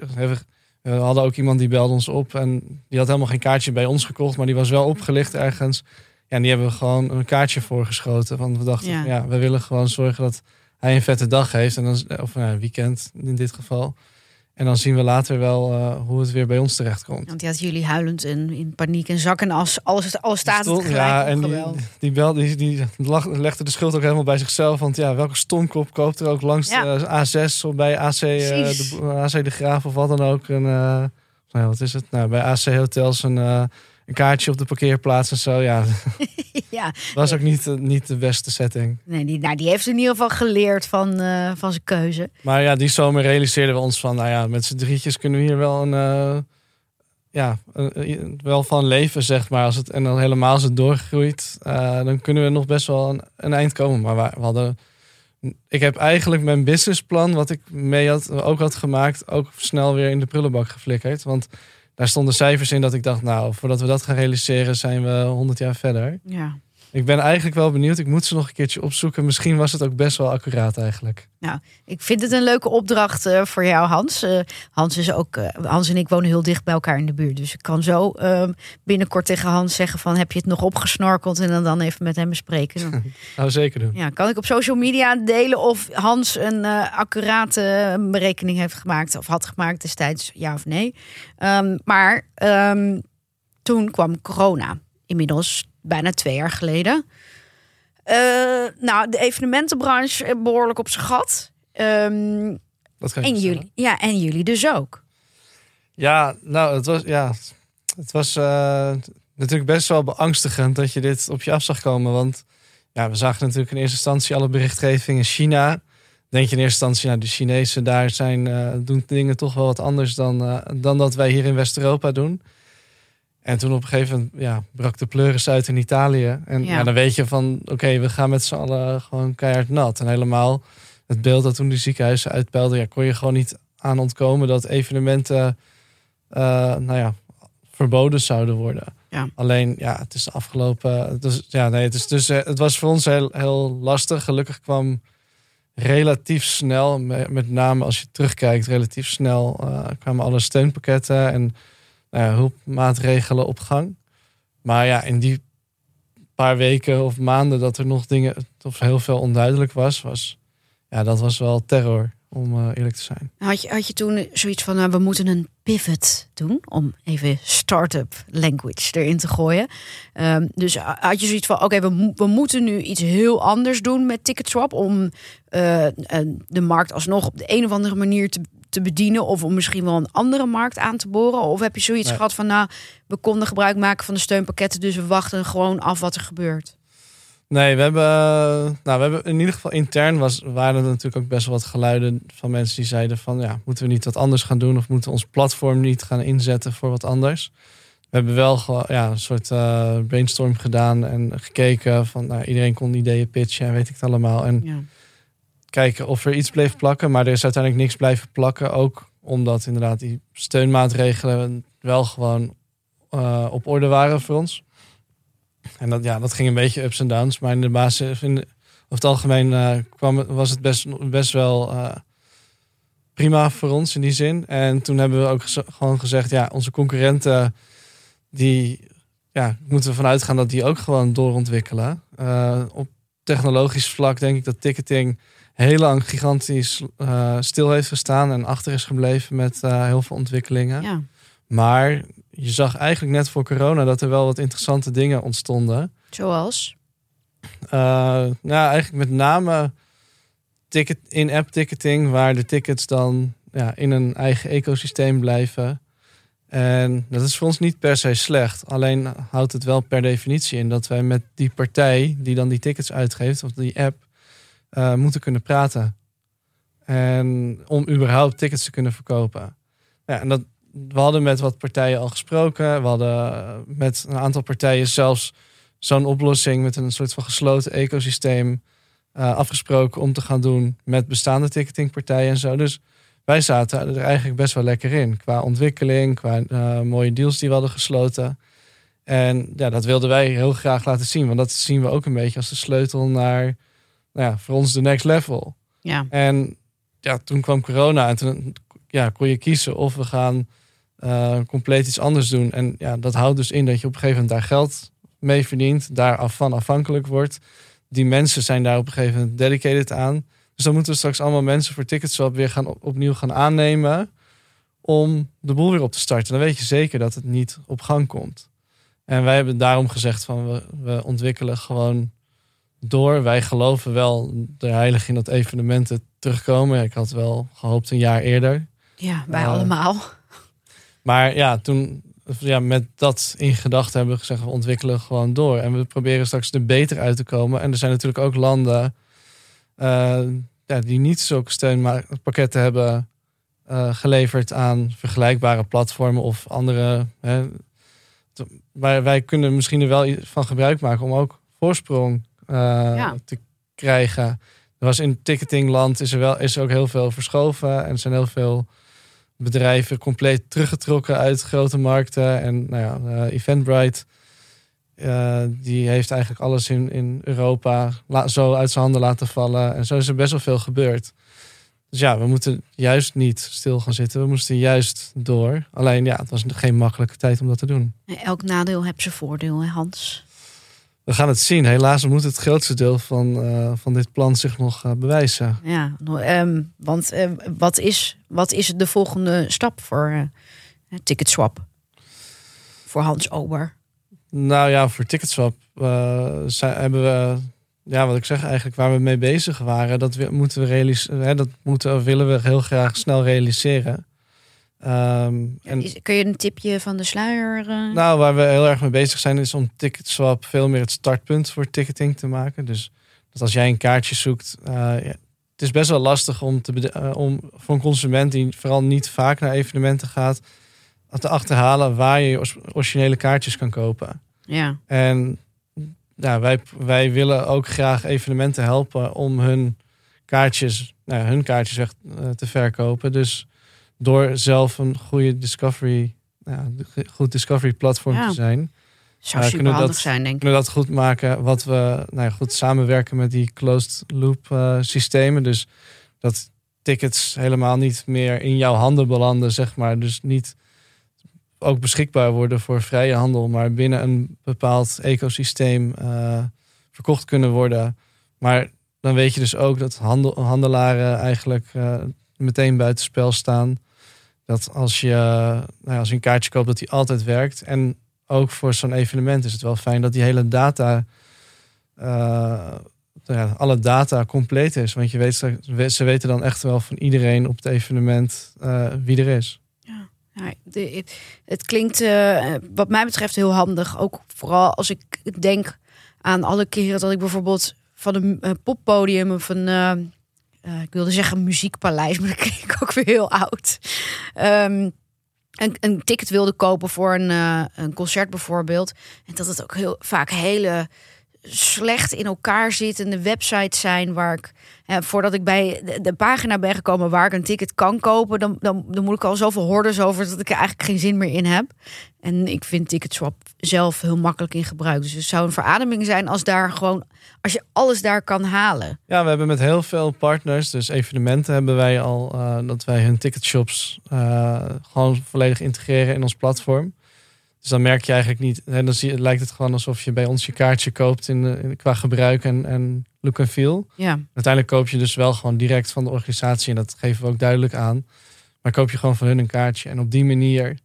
We hadden ook iemand die belde ons op. En die had helemaal geen kaartje bij ons gekocht. Maar die was wel opgelicht ergens. Ja, en die hebben we gewoon een kaartje voorgeschoten. Want we dachten, ja. ja, we willen gewoon zorgen dat hij een vette dag heeft. En dan, of nou, een weekend in dit geval. En dan zien we later wel uh, hoe het weer bij ons terecht komt. Want die had jullie huilend en in paniek en zak en as. Alles, alles staat Stond, tegelijk. Ja, en die, die, bel, die, die legde de schuld ook helemaal bij zichzelf. Want ja, welke stomkop koopt er ook langs ja. de A6 of bij AC, uh, de, AC de Graaf of wat dan ook. En, uh, nou, wat is het? Nou, bij AC Hotels een, een kaartje op de parkeerplaats en zo. Ja, ja. was ook niet, niet de beste setting. Nee, die, nou, die heeft in ieder geval geleerd van, uh, van zijn keuze. Maar ja, die zomer realiseerden we ons van, nou ja, met z'n drietjes kunnen we hier wel een, uh, ja, een, wel van leven, zeg maar. Als het, en dan helemaal als het doorgroeit, uh, dan kunnen we nog best wel een, een eind komen. Maar we, we hadden, ik heb eigenlijk mijn businessplan, wat ik mee had, ook had gemaakt, ook snel weer in de prullenbak geflikkerd. Want daar stonden cijfers in dat ik dacht, nou, voordat we dat gaan realiseren, zijn we 100 jaar verder. Ja. Ik ben eigenlijk wel benieuwd. Ik moet ze nog een keertje opzoeken. Misschien was het ook best wel accuraat eigenlijk. Nou, ik vind het een leuke opdracht uh, voor jou, Hans. Uh, Hans, is ook, uh, Hans en ik wonen heel dicht bij elkaar in de buurt. Dus ik kan zo ehm, binnenkort tegen Hans zeggen van... heb je het nog opgesnorkeld en dan, dan even met hem bespreken. Dan, nou, zeker doen. Ja, kan ik op social media delen of Hans een accurate berekening heeft gemaakt... of had gemaakt destijds, ja of nee. Um, maar um, toen kwam corona. Inmiddels bijna twee jaar geleden. Uh, nou, de evenementenbranche behoorlijk op zijn gat. Um, dat kan en jullie, ja, en jullie dus ook. Ja, nou, het was, ja, het was uh, natuurlijk best wel beangstigend dat je dit op je af zag komen. Want ja, we zagen natuurlijk in eerste instantie alle berichtgeving in China. Denk je in eerste instantie, nou, de Chinezen daar zijn, uh, doen dingen toch wel wat anders dan, dan dat wij hier in West-Europa doen. En toen op een gegeven moment ja, brak de pleuris uit in Italië. En ja. Ja, dan weet je van, oké, okay, we gaan met z'n allen gewoon keihard nat. En helemaal het beeld dat toen de ziekenhuizen uitpeilden... Ja, kon je gewoon niet aan ontkomen dat evenementen uh, nou ja, verboden zouden worden. Ja. Alleen, ja, het is afgelopen... Het, is, ja, nee, het, is dus, het was voor ons heel, heel lastig. Gelukkig kwam relatief snel, met name als je terugkijkt... relatief snel uh, kwamen alle steunpakketten en uh, hulpmaatregelen op gang. Maar ja, in die paar weken of maanden dat er nog dingen of heel veel onduidelijk was, was ja, dat was wel terror, om uh, eerlijk te zijn. Had je, had je toen zoiets van, uh, we moeten een pivot doen, om even start-up language erin te gooien. Um, dus had je zoiets van, oké, we, we moeten nu iets heel anders doen met Ticketswap om uh, de markt alsnog op de een of andere manier te te bedienen of om misschien wel een andere markt aan te boren? Of heb je zoiets nee. gehad van nou, we konden gebruik maken van de steunpakketten, dus we wachten gewoon af wat er gebeurt? Nee, we hebben, nou, we hebben in ieder geval intern was, waren er natuurlijk ook best wel wat geluiden van mensen die zeiden van ja, moeten we niet wat anders gaan doen of moeten we ons platform niet gaan inzetten voor wat anders? We hebben wel ja, een soort uh, brainstorm gedaan en gekeken van nou, iedereen kon ideeën pitchen en weet ik het allemaal. En ja kijken of er iets bleef plakken. Maar er is uiteindelijk niks blijven plakken. Ook omdat inderdaad die steunmaatregelen wel gewoon uh, op orde waren voor ons. En dat, ja, dat ging een beetje ups en downs. Maar in de basis, in over het algemeen uh, kwam, was het best, best wel uh, prima voor ons in die zin. En toen hebben we ook gewoon gezegd, ja, onze concurrenten, die ja, moeten we vanuit gaan dat die ook gewoon doorontwikkelen. Op technologisch vlak denk ik dat ticketing heel lang gigantisch uh, stil heeft gestaan en achter is gebleven met uh, heel veel ontwikkelingen. Ja. Maar je zag eigenlijk net voor corona dat er wel wat interessante dingen ontstonden. Zoals? nou, eigenlijk met name ticket, in-app ticketing, waar de tickets dan ja, in een eigen ecosysteem blijven. En dat is voor ons niet per se slecht. Alleen houdt het wel per definitie in dat wij met die partij die dan die tickets uitgeeft, of die app, uh, moeten kunnen praten. En om überhaupt tickets te kunnen verkopen. Ja, en dat, we hadden met wat partijen al gesproken. We hadden met een aantal partijen zelfs zo'n oplossing met een soort van gesloten ecosysteem uh, afgesproken om te gaan doen met bestaande ticketingpartijen en zo. Dus wij zaten er eigenlijk best wel lekker in. Qua ontwikkeling, qua mooie deals die we hadden gesloten. En ja, dat wilden wij heel graag laten zien. Want dat zien we ook een beetje als de sleutel naar, nou ja, voor ons de next level. Ja. En ja, toen kwam corona en toen ja, kon je kiezen of we gaan uh, compleet iets anders doen. En ja, dat houdt dus in dat je op een gegeven moment daar geld mee verdient, daar af van afhankelijk wordt. Die mensen zijn daar op een gegeven moment dedicated aan. Dus dan moeten we straks allemaal mensen voor Ticketswap weer gaan opnieuw gaan aannemen om de boel weer op te starten. Dan weet je zeker dat het niet op gang komt. En wij hebben daarom gezegd van we, we ontwikkelen gewoon door. Wij geloven wel er heilig in dat evenementen terugkomen. Ik had wel gehoopt een jaar eerder. Ja, wij uh, allemaal. Maar ja, toen ja, met dat in gedachten hebben we gezegd, we ontwikkelen gewoon door. En we proberen straks er beter uit te komen. En er zijn natuurlijk ook landen uh, ja, die niet zulke steunpakketten hebben uh, geleverd aan vergelijkbare platformen of andere. Hè, wij, wij kunnen misschien er wel van gebruik maken om ook voorsprong ja. te krijgen. Er was in ticketingland is er wel is er ook heel veel verschoven en er zijn heel veel bedrijven compleet teruggetrokken uit grote markten. En nou ja, uh, Eventbrite, uh, die heeft eigenlijk alles in, in Europa zo uit zijn handen laten vallen. En zo is er best wel veel gebeurd. Dus ja, we moeten juist niet stil gaan zitten. We moesten juist door. Alleen ja, het was geen makkelijke tijd om dat te doen. Elk nadeel heeft zijn voordeel, hè Hans? We gaan het zien. Helaas moet het grootste deel van, uh, van dit plan zich nog uh, bewijzen. Ja, um, want uh, wat, is, wat is de volgende stap voor Ticketswap? Voor Hans Ober? Nou ja, voor Ticketswap zijn, hebben we, ja, wat ik zeg eigenlijk, waar we mee bezig waren, dat we, moeten we realiseren. Dat moeten, willen we heel graag snel realiseren. Um, en, is, kun je een tipje van de sluier? Uh... Nou, waar we heel erg mee bezig zijn, is om Ticketswap veel meer het startpunt voor ticketing te maken. Dus dat als jij een kaartje zoekt, uh, ja, het is best wel lastig om, te, uh, om voor een consument die vooral niet vaak naar evenementen gaat, te achterhalen waar je originele kaartjes kan kopen. Ja. En ja, wij, wij willen ook graag evenementen helpen om hun kaartjes, nou, hun kaartjes weg te verkopen. Dus door zelf een goede discovery, ja, goed discovery platform ja. te zijn. Zou uh, kunnen dat, zijn, denk ik. Kunnen dat goed maken. Wat we nou ja, goed samenwerken met die closed loop uh, systemen. Dus dat tickets helemaal niet meer in jouw handen belanden, zeg maar. Dus niet ook beschikbaar worden voor vrije handel, maar binnen een bepaald ecosysteem uh, verkocht kunnen worden. Maar dan weet je dus ook dat handel, handelaren eigenlijk meteen buitenspel staan dat als je, nou als je een kaartje koopt, dat die altijd werkt. En ook voor zo'n evenement is het wel fijn dat die hele data, uh, ja, alle data compleet is. Want je weet, ze weten dan echt wel van iedereen op het evenement uh, wie er is. Ja, de, het klinkt uh, wat mij betreft heel handig. Ook vooral als ik denk aan alle keren dat ik bijvoorbeeld van een poppodium of een uh, ik wilde zeggen muziekpaleis, maar dat ik ook weer heel oud. Um, een, een, ticket wilde kopen voor een, uh, een concert bijvoorbeeld. En dat het ook heel vaak hele slecht in elkaar zittende websites zijn waar ik voordat ik bij de, pagina ben gekomen waar ik een ticket kan kopen, dan, dan, moet ik al zoveel hordes over dat ik er eigenlijk geen zin meer in heb. En ik vind Ticketswap zelf heel makkelijk in gebruik. Dus het zou een verademing zijn als daar gewoon als je alles daar kan halen. Ja, we hebben met heel veel partners, dus evenementen hebben wij al eh, dat wij hun ticketshops uh, gewoon volledig integreren in ons platform. Dus dan merk je eigenlijk niet, hè, dan zie, lijkt het gewoon alsof je bij ons je kaartje koopt in, in qua gebruik en, en look en feel. Ja. Uiteindelijk koop je dus wel gewoon direct van de organisatie en dat geven we ook duidelijk aan. Maar koop je gewoon van hun een kaartje en op die manier,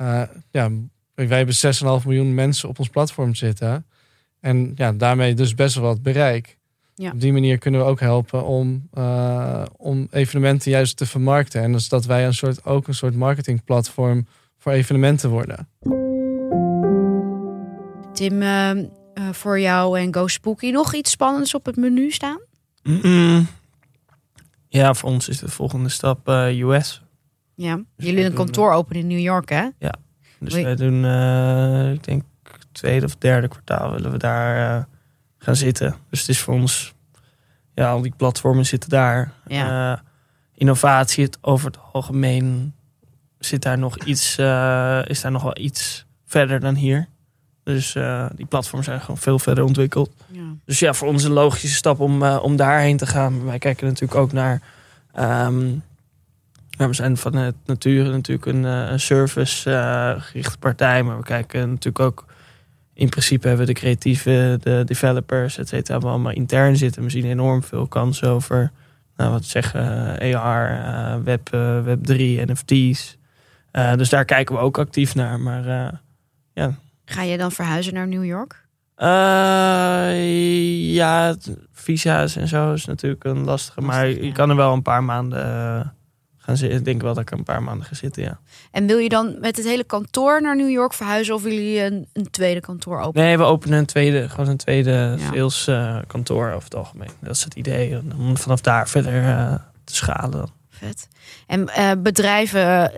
uh, ja, wij hebben 6,5 miljoen mensen op ons platform zitten. En ja, daarmee dus best wel wat bereik. Ja. Op die manier kunnen we ook helpen om, uh, om evenementen juist te vermarkten. En dus dat wij een soort, ook een soort marketingplatform voor evenementen worden. Tim, uh, uh, voor jou en Go Spooky nog iets spannends op het menu staan? Mm -mm. Ja, voor ons is de volgende stap uh, US. Ja, dus jullie een kantoor openen in New York, hè? Ja, dus wij doen, uh, ik denk, tweede of derde kwartaal willen we daar uh, gaan zitten. Dus het is voor ons, ja, al die platformen zitten daar. Ja. Uh, innovatie, het over het algemeen zit daar nog iets, uh, is daar nog wel iets verder dan hier. Dus die platforms zijn gewoon veel verder ontwikkeld. Ja. Dus ja, voor ons een logische stap om, om daarheen te gaan. Maar wij kijken natuurlijk ook naar. Um, ja, we zijn van het nature natuurlijk een, een service gerichte partij. Maar we kijken natuurlijk ook in principe hebben we de creatieve, de developers, et cetera, allemaal intern zitten. We zien enorm veel kansen over, nou, wat zeggen, AR, Web, uh, Web 3, NFT's. Uh, dus daar kijken we ook actief naar. Maar uh, ja. Ga je dan verhuizen naar New York? ja, visa's en zo is natuurlijk een lastige. Maar je kan er wel een paar maanden gaan zitten. Ik denk wel dat ik een paar maanden ga zitten, ja. En wil je dan met het hele kantoor naar New York verhuizen of willen jullie een, een tweede kantoor openen? Nee, we openen een tweede, gewoon een tweede ja. sales uh, kantoor over het algemeen. Dat is het idee. Om vanaf daar verder uh, te schalen. Vet. En uh, bedrijven,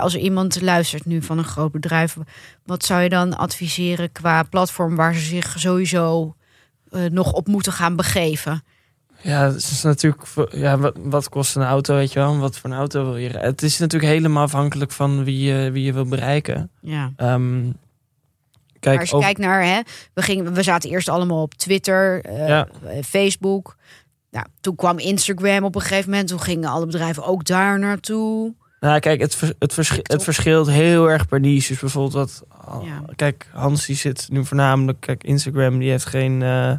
als er iemand luistert nu van een groot bedrijf, wat zou je dan adviseren qua platform waar ze zich sowieso nog op moeten gaan begeven? Ja, het is natuurlijk. Ja, wat, wat, kost een auto, weet je wel? Wat voor een auto wil je? Het is natuurlijk helemaal afhankelijk van wie je, wie je wil bereiken. Ja. Um, kijk, maar als je over... kijkt naar, hè, we, gingen, we zaten eerst allemaal op Twitter, ja. Facebook. Nou, toen kwam Instagram op een gegeven moment. Toen gingen alle bedrijven ook daar naartoe. Nou, kijk, het, vers, het, het verschilt heel erg per niche. Dus bijvoorbeeld dat. Ja. Kijk, Hans die zit nu voornamelijk. Kijk, Instagram die heeft geen. Uh,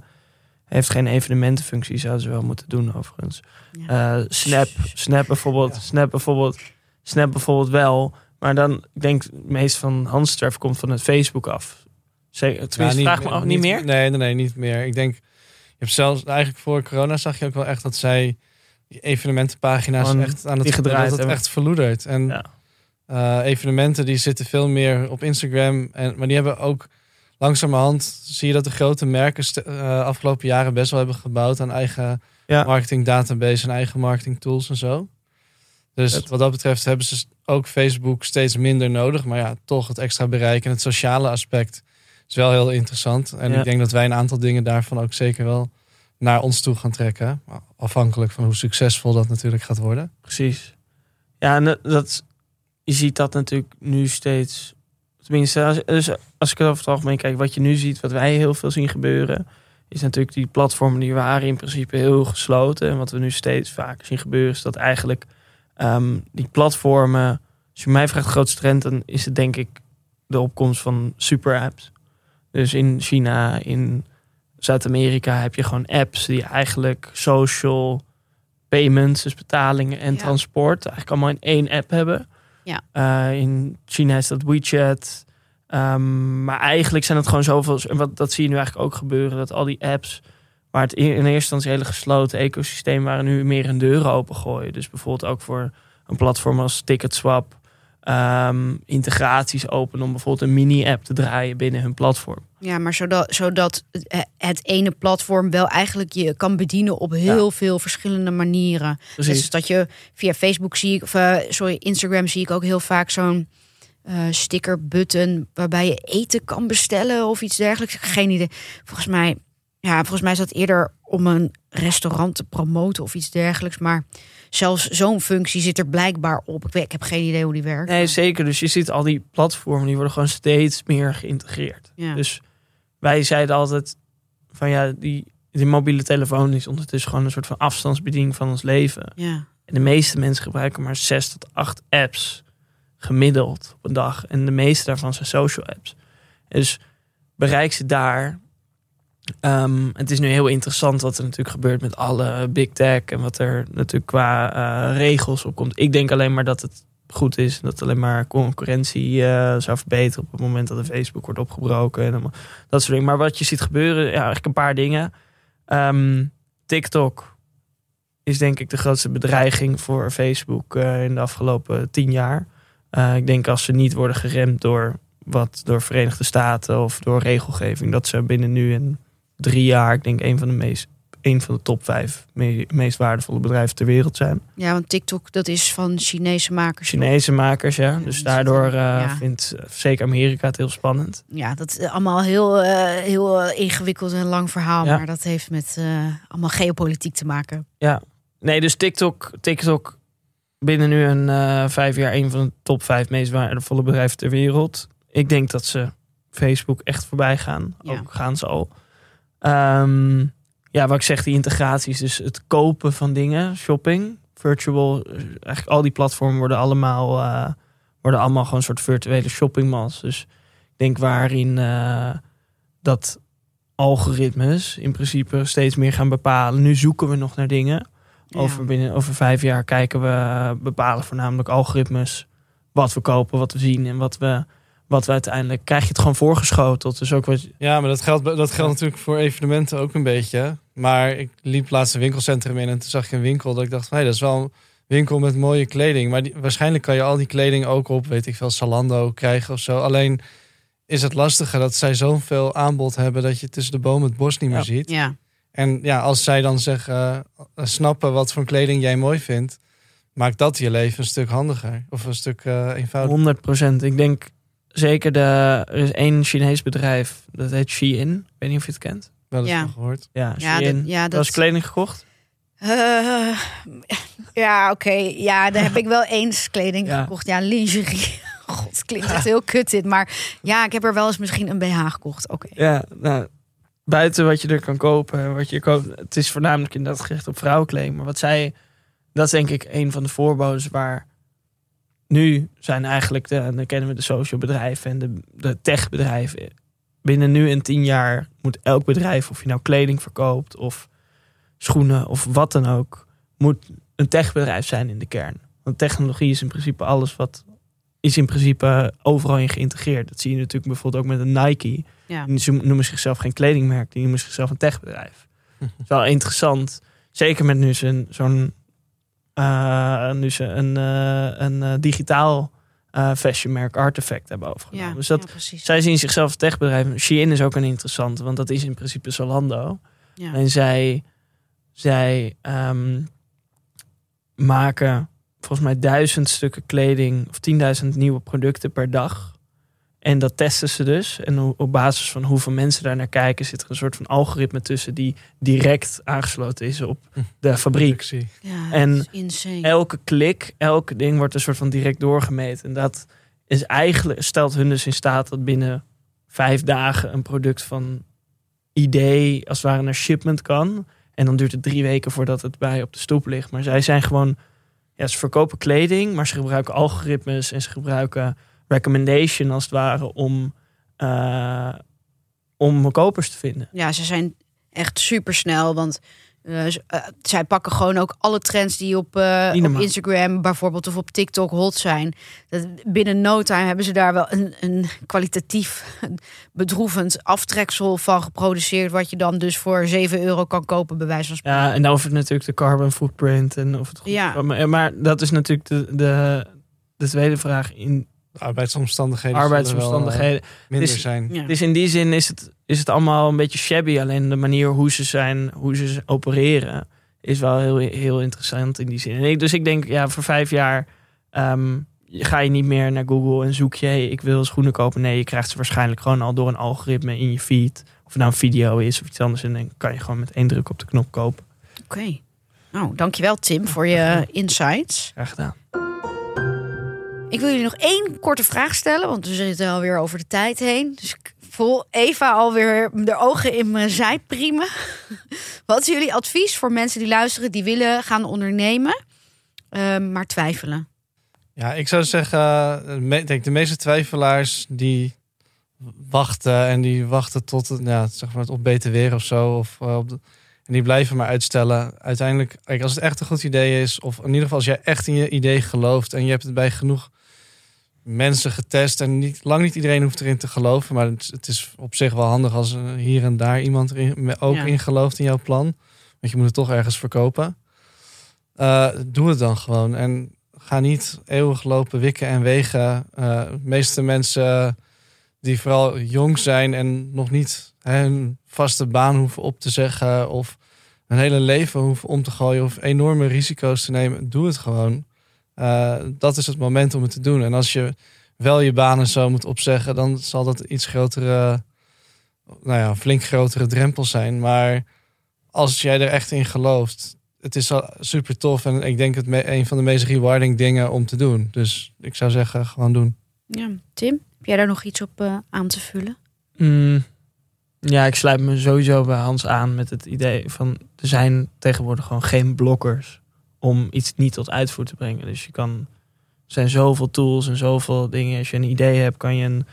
heeft geen evenementenfunctie, zouden ze wel moeten doen overigens. Ja. Uh, Snap, Snap bijvoorbeeld, ja. Snap bijvoorbeeld, Snap bijvoorbeeld wel. Maar dan, ik denk, het meest van Hans Treff komt van het Facebook af. Zeker, tenminste, ja, niet, vraag me af, niet, meer? Nee, nee, nee, niet meer. Ik denk, hebt zelfs, eigenlijk voor corona zag je ook wel echt dat zij die evenementenpagina's Gewoon echt aan het gedraaid dat het hebben. echt verloederd. En Ja. uh, evenementen die zitten veel meer op Instagram. En, maar die hebben ook langzamerhand zie je dat de grote merken uh, afgelopen jaren best wel hebben gebouwd aan eigen Ja. marketing database en eigen marketing tools en zo. Dus Het- wat dat betreft hebben ze ook Facebook steeds minder nodig. Maar ja, toch het extra bereik en het sociale aspect is wel heel interessant. En Ja. ik denk dat wij een aantal dingen daarvan ook zeker wel naar ons toe gaan trekken. Afhankelijk van hoe succesvol dat natuurlijk gaat worden. Precies. Ja, en dat- je ziet dat natuurlijk nu steeds. Tenminste, als, dus als ik het over het algemeen kijk, wat je nu ziet, wat wij heel veel zien gebeuren, is natuurlijk die platformen die waren in principe heel gesloten. En wat we nu steeds vaker zien gebeuren, is dat eigenlijk ehm, die platformen, als je mij vraagt de grootste trend, dan is het denk ik de opkomst van super apps. Dus in China, in Zuid-Amerika heb je gewoon apps die eigenlijk social payments, dus betalingen en Ja. transport, eigenlijk allemaal in één app hebben. Ja. Eh, in China is dat WeChat. Ehm, maar eigenlijk zijn het gewoon zoveel. En wat, dat zie je nu eigenlijk ook gebeuren. Dat al die apps, waar het in, in eerste instantie hele gesloten ecosysteem waren, nu meer een deuren opengooien. Dus bijvoorbeeld ook voor een platform als Ticketswap. Ehm, integraties openen om bijvoorbeeld een mini-app te draaien binnen hun platform. Ja, maar zodat, zodat het- ene platform wel eigenlijk je kan bedienen op heel veel verschillende manieren. Precies. Dus dat je via Facebook zie ik, of eh, sorry, Instagram zie ik ook heel vaak zo'n eh, sticker button waarbij je eten kan bestellen of iets dergelijks. Geen idee. Volgens mij ja, volgens mij is dat eerder om een restaurant te promoten of iets dergelijks. Maar zelfs zo'n functie zit er blijkbaar op. Ik, weet, ik heb geen idee hoe die werkt. Nee, zeker. Dus je ziet al die platformen, die worden gewoon steeds meer geïntegreerd. Ja. Dus wij zeiden altijd van ja, die, die mobiele telefoon is ondertussen gewoon een soort van afstandsbediening van ons leven. ja. En de meeste mensen gebruiken maar zes tot acht apps gemiddeld op een dag. En de meeste daarvan zijn social apps. Dus bereik ze daar. Ehm, het is nu heel interessant wat er natuurlijk gebeurt met alle big tech en wat er natuurlijk qua eh, regels op komt. Ik denk alleen maar dat het goed is, dat alleen maar concurrentie eh, zou verbeteren op het moment dat Facebook wordt opgebroken en dat soort dingen. Maar wat je ziet gebeuren, ja, eigenlijk een paar dingen. Ehm, TikTok is denk ik de grootste bedreiging voor Facebook eh, in de afgelopen tien jaar. Ik denk als ze niet worden geremd door wat door Verenigde Staten of door regelgeving, dat ze binnen nu en drie jaar, ik denk een van de meest, een van de top vijf me- meest waardevolle bedrijven ter wereld zijn. ja, want TikTok dat is van Chinese makers. Chinese makers, ja. Ja, Dus daardoor zitten- eh, ja. vindt eh, zeker Amerika het heel spannend. Ja, dat is allemaal heel, eh, heel ingewikkeld en lang verhaal. Ja. Maar dat heeft met allemaal geopolitiek te maken. Nee, dus TikTok, TikTok binnen nu een vijf jaar een van de top vijf meest waardevolle bedrijven ter wereld. Ik denk dat ze Facebook echt voorbij gaan. Ja. Ook gaan ze al. Ehm, ja, wat ik zeg, die integraties, dus het kopen van dingen, shopping, virtual, eh, eigenlijk al die platformen worden allemaal, eh, worden allemaal gewoon een soort virtuele shoppingmalls. Dus ik denk waarin eh, dat algoritmes in principe steeds meer gaan bepalen. Nu zoeken we nog naar dingen. Over, binnen, over vijf jaar kijken we, bepalen voornamelijk algoritmes wat we kopen, wat we zien en wat we, wat we uiteindelijk krijg je het gewoon voorgeschoteld. Dus ook wat, Ja, maar dat geldt, dat geldt natuurlijk voor evenementen ook een beetje. Maar ik liep laatst een winkelcentrum in en toen zag ik een winkel dat ik dacht, hey, dat is wel een winkel met mooie kleding. Maar die, waarschijnlijk kan je al die kleding ook op, weet ik veel, Zalando krijgen of zo. Alleen is het lastige dat zij zoveel aanbod hebben dat je tussen de bomen het bos niet meer Ja. ziet. Ja, En ja, als zij dan zeggen, eh, snappen wat voor kleding jij mooi vindt, maakt dat je leven een stuk handiger of een stuk eh, eenvoudiger. 100 procent. Ik denk zeker de, er is één Chinees bedrijf, dat heet Shein. Ik weet niet of je het kent. Wel eens Ja. van gehoord. Ja, ja, Shein. dat, ja, Dat is dat, kleding gekocht? Eh, ja, oké. Ja, daar heb ik wel eens kleding Ja. gekocht. Ja, lingerie. God, klinkt echt heel kut dit. Maar ja, ik heb er wel eens misschien een BH gekocht. Oké. Ja, nou, buiten wat je er kan kopen, wat je koopt, het is voornamelijk inderdaad gericht op vrouwenkleding. Maar wat zij, dat is denk ik een van de voorbodes waar nu zijn eigenlijk, de, dan kennen we de social bedrijven en de, de techbedrijven. Binnen nu en tien jaar moet elk bedrijf, of je nou kleding verkoopt of schoenen of wat dan ook, moet een techbedrijf zijn in de kern. Want technologie is in principe alles wat is in principe overal in geïntegreerd. Dat zie je natuurlijk bijvoorbeeld ook met een Nike. Ja. Die Ze noemen zichzelf geen kledingmerk, die noemen zichzelf een techbedrijf. Dat is wel interessant. Zeker met nu zo'n eh, nu ze een, eh, een eh, digitaal fashionmerk Artefact hebben overgenomen. Ja, dus dat, ja, zij zien zichzelf als techbedrijf. Shein is ook een interessante, want dat is in principe Zalando. Ja. En zij, zij ehm, maken volgens mij duizend stukken kleding of 10.000 nieuwe producten per dag. En dat testen ze dus. En op basis van hoeveel mensen daar naar kijken, zit er een soort van algoritme tussen die direct aangesloten is op de fabriek. Ja, En. Elke klik, elke ding wordt een soort van direct doorgemeten. En dat is eigenlijk, stelt hun dus in staat dat binnen vijf dagen een product van idee als het ware naar shipment kan. En dan duurt het drie weken voordat het bij op de stoep ligt. Maar zij zijn gewoon, ja, ze verkopen kleding, maar ze gebruiken algoritmes en ze gebruiken recommendation als het ware om, eh, om kopers te vinden. Ja, ze zijn echt super snel. Want eh, eh, zij pakken gewoon ook alle trends die op, op. Instagram bijvoorbeeld of op TikTok hot zijn. Dat, binnen no time hebben ze daar wel een, een kwalitatief bedroevend aftreksel van geproduceerd. Wat je dan dus voor 7 euro kan kopen, bij wijze van spreken. Ja, en over natuurlijk de carbon footprint en of het goed Ja. maar, maar dat is natuurlijk de, de, de tweede vraag in De arbeidsomstandigheden zullen arbeidsomstandigheden. wel, eh, minder is- zijn. Ja. Dus in die zin is het, is het allemaal een beetje shabby. Alleen de manier hoe ze zijn, hoe ze opereren, is wel heel, heel interessant in die zin. En ik, dus ik denk, ja, voor vijf jaar, ehm, ga je niet meer naar Google en zoek je, hey, ik wil schoenen kopen. Nee, je krijgt ze waarschijnlijk gewoon al door een algoritme in je feed. Of het nou een video is of iets anders. En dan kan je gewoon met één druk op de knop kopen. Oké. Nou, dankjewel Tim voor je insights. Graag gedaan. Ik wil jullie nog één korte vraag stellen, want we zitten alweer over de tijd heen. Dus ik voel Eva alweer de ogen in mijn zij priemen. Wat is jullie advies voor mensen die luisteren, die willen gaan ondernemen, uh, maar twijfelen? Ja, ik zou zeggen, ik denk de meeste twijfelaars die wachten en die wachten tot het, ja, zeg maar, op beter weer of zo. Of, uh, op en die blijven maar uitstellen. Uiteindelijk, als het echt een goed idee is, of in ieder geval als jij echt in je idee gelooft en je hebt het bij genoeg mensen getest en niet, lang niet iedereen hoeft erin te geloven, maar het, het is op zich wel handig als hier en daar iemand erin, ook ja. in gelooft in jouw plan, want je moet het toch ergens verkopen. Uh, doe het dan gewoon en ga niet eeuwig lopen wikken en wegen. Uh, de meeste mensen die vooral jong zijn en nog niet hun vaste baan hoeven op te zeggen of een hele leven hoeven om te gooien of enorme risico's te nemen, doe het gewoon. Uh, dat is het moment om het te doen. En als je wel je banen zo moet opzeggen, dan zal dat iets grotere, nou ja, flink grotere drempel zijn. Maar als jij er echt in gelooft, het is super tof. En ik denk het een van de meest rewarding dingen om te doen. Dus ik zou zeggen, gewoon doen. Ja, Tim, heb jij daar nog iets op uh, aan te vullen? Mm, ja, ik sluit me sowieso bij Hans aan met het idee van er zijn tegenwoordig gewoon geen blokkers om iets niet tot uitvoer te brengen. Dus je kan, er zijn zoveel tools en zoveel dingen. Als je een idee hebt, kan je een,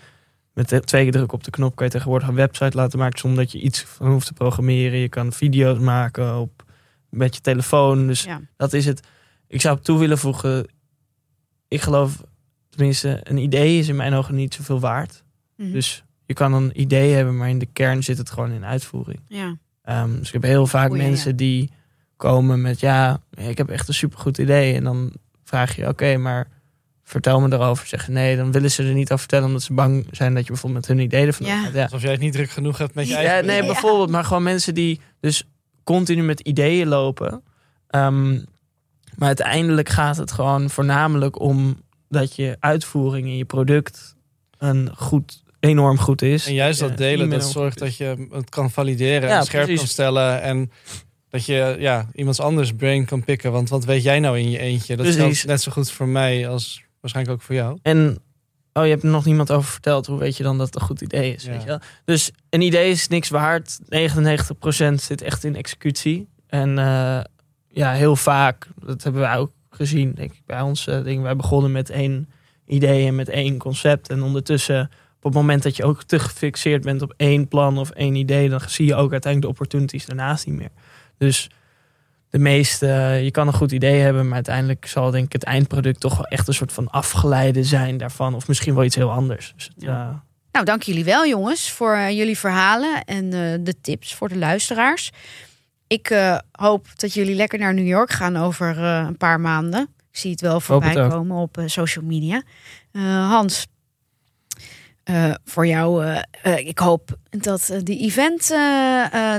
met twee keer druk op de knop kan je tegenwoordig een website laten maken zonder dat je iets van hoeft te programmeren. Je kan video's maken op met je telefoon. Dus Ja. dat is het. Ik zou toe willen voegen. Ik geloof, tenminste, een idee is in mijn ogen niet zoveel waard. Mhm. Dus je kan een idee hebben, maar in de kern zit het gewoon in uitvoering. ja. Ehm, dus ik heb heel vaak Goeie, mensen ja. die komen met ja, ik heb echt een supergoed idee. En dan vraag je, oké, maar vertel me erover. Zeggen nee, dan willen ze er niet over vertellen omdat ze bang zijn dat je bijvoorbeeld met hun idee ervan Ja. Alsof jij het niet druk genoeg hebt met je Ja, eigen... Ja, nee, Ja. bijvoorbeeld, maar gewoon mensen die dus continu met ideeën lopen. Ehm, maar uiteindelijk gaat het gewoon voornamelijk om dat je uitvoering in je product een goed, enorm goed is. En juist dat delen, dat zorgt dat je het kan valideren Ja, en scherp precies. kan stellen. En dat je ja, iemands anders brain kan pikken. Want wat weet jij nou in je eentje? Dat geldt net zo goed voor mij als waarschijnlijk ook voor jou. En oh, je hebt er nog niemand over verteld. Hoe weet je dan dat het een goed idee is? Ja. Weet je wel? Dus een idee is niks waard. 99% zit echt in executie. En eh, ja, heel vaak, dat hebben wij ook gezien, denk ik, bij ons eh, ding. Wij begonnen met één idee en met één concept. En ondertussen, op het moment dat je ook te gefixeerd bent op één plan of één idee, dan zie je ook uiteindelijk de opportunities daarnaast niet meer. Dus de meeste, je kan een goed idee hebben, maar uiteindelijk zal denk ik het eindproduct toch wel echt een soort van afgeleide zijn daarvan. Of misschien wel iets heel anders. Dus het, Ja. eh, Nou, dank jullie wel, jongens, voor eh, jullie verhalen en eh, de tips voor de luisteraars. Ik eh, hoop dat jullie lekker naar New York gaan over eh, een paar maanden. Ik zie het wel voorbij het komen op eh, social media. Eh, Hans, eh, voor jou, eh, eh, ik hoop dat die, event,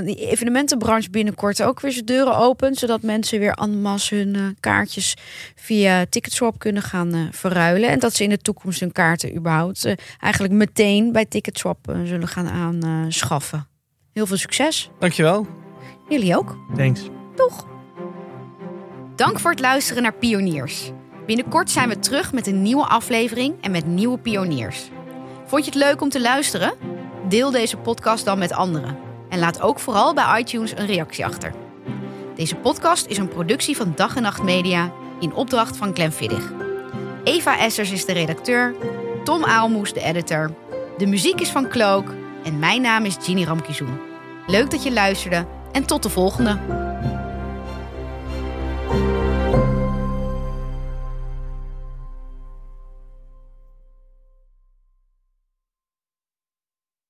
die evenementenbranche binnenkort ook weer zijn deuren opent. Zodat mensen weer en masse hun kaartjes via Ticketswap kunnen gaan verruilen. En dat ze in de toekomst hun kaarten überhaupt eigenlijk meteen bij Ticketswap zullen gaan aanschaffen. Heel veel succes. Dankjewel. Jullie ook. thanks. Toch? Dank voor het luisteren naar Pioniers. Binnenkort zijn we terug met een nieuwe aflevering en met nieuwe pioniers. Vond je het leuk om te luisteren? Deel deze podcast dan met anderen. En laat ook vooral bij iTunes een reactie achter. Deze podcast is een productie van Dag en Nacht Media in opdracht van Glenn Viddig. Eva Essers is de redacteur, Tom Aalmoes de editor. De muziek is van Cloak en mijn naam is Ginny Ramkizoen. Leuk dat je luisterde en tot de volgende.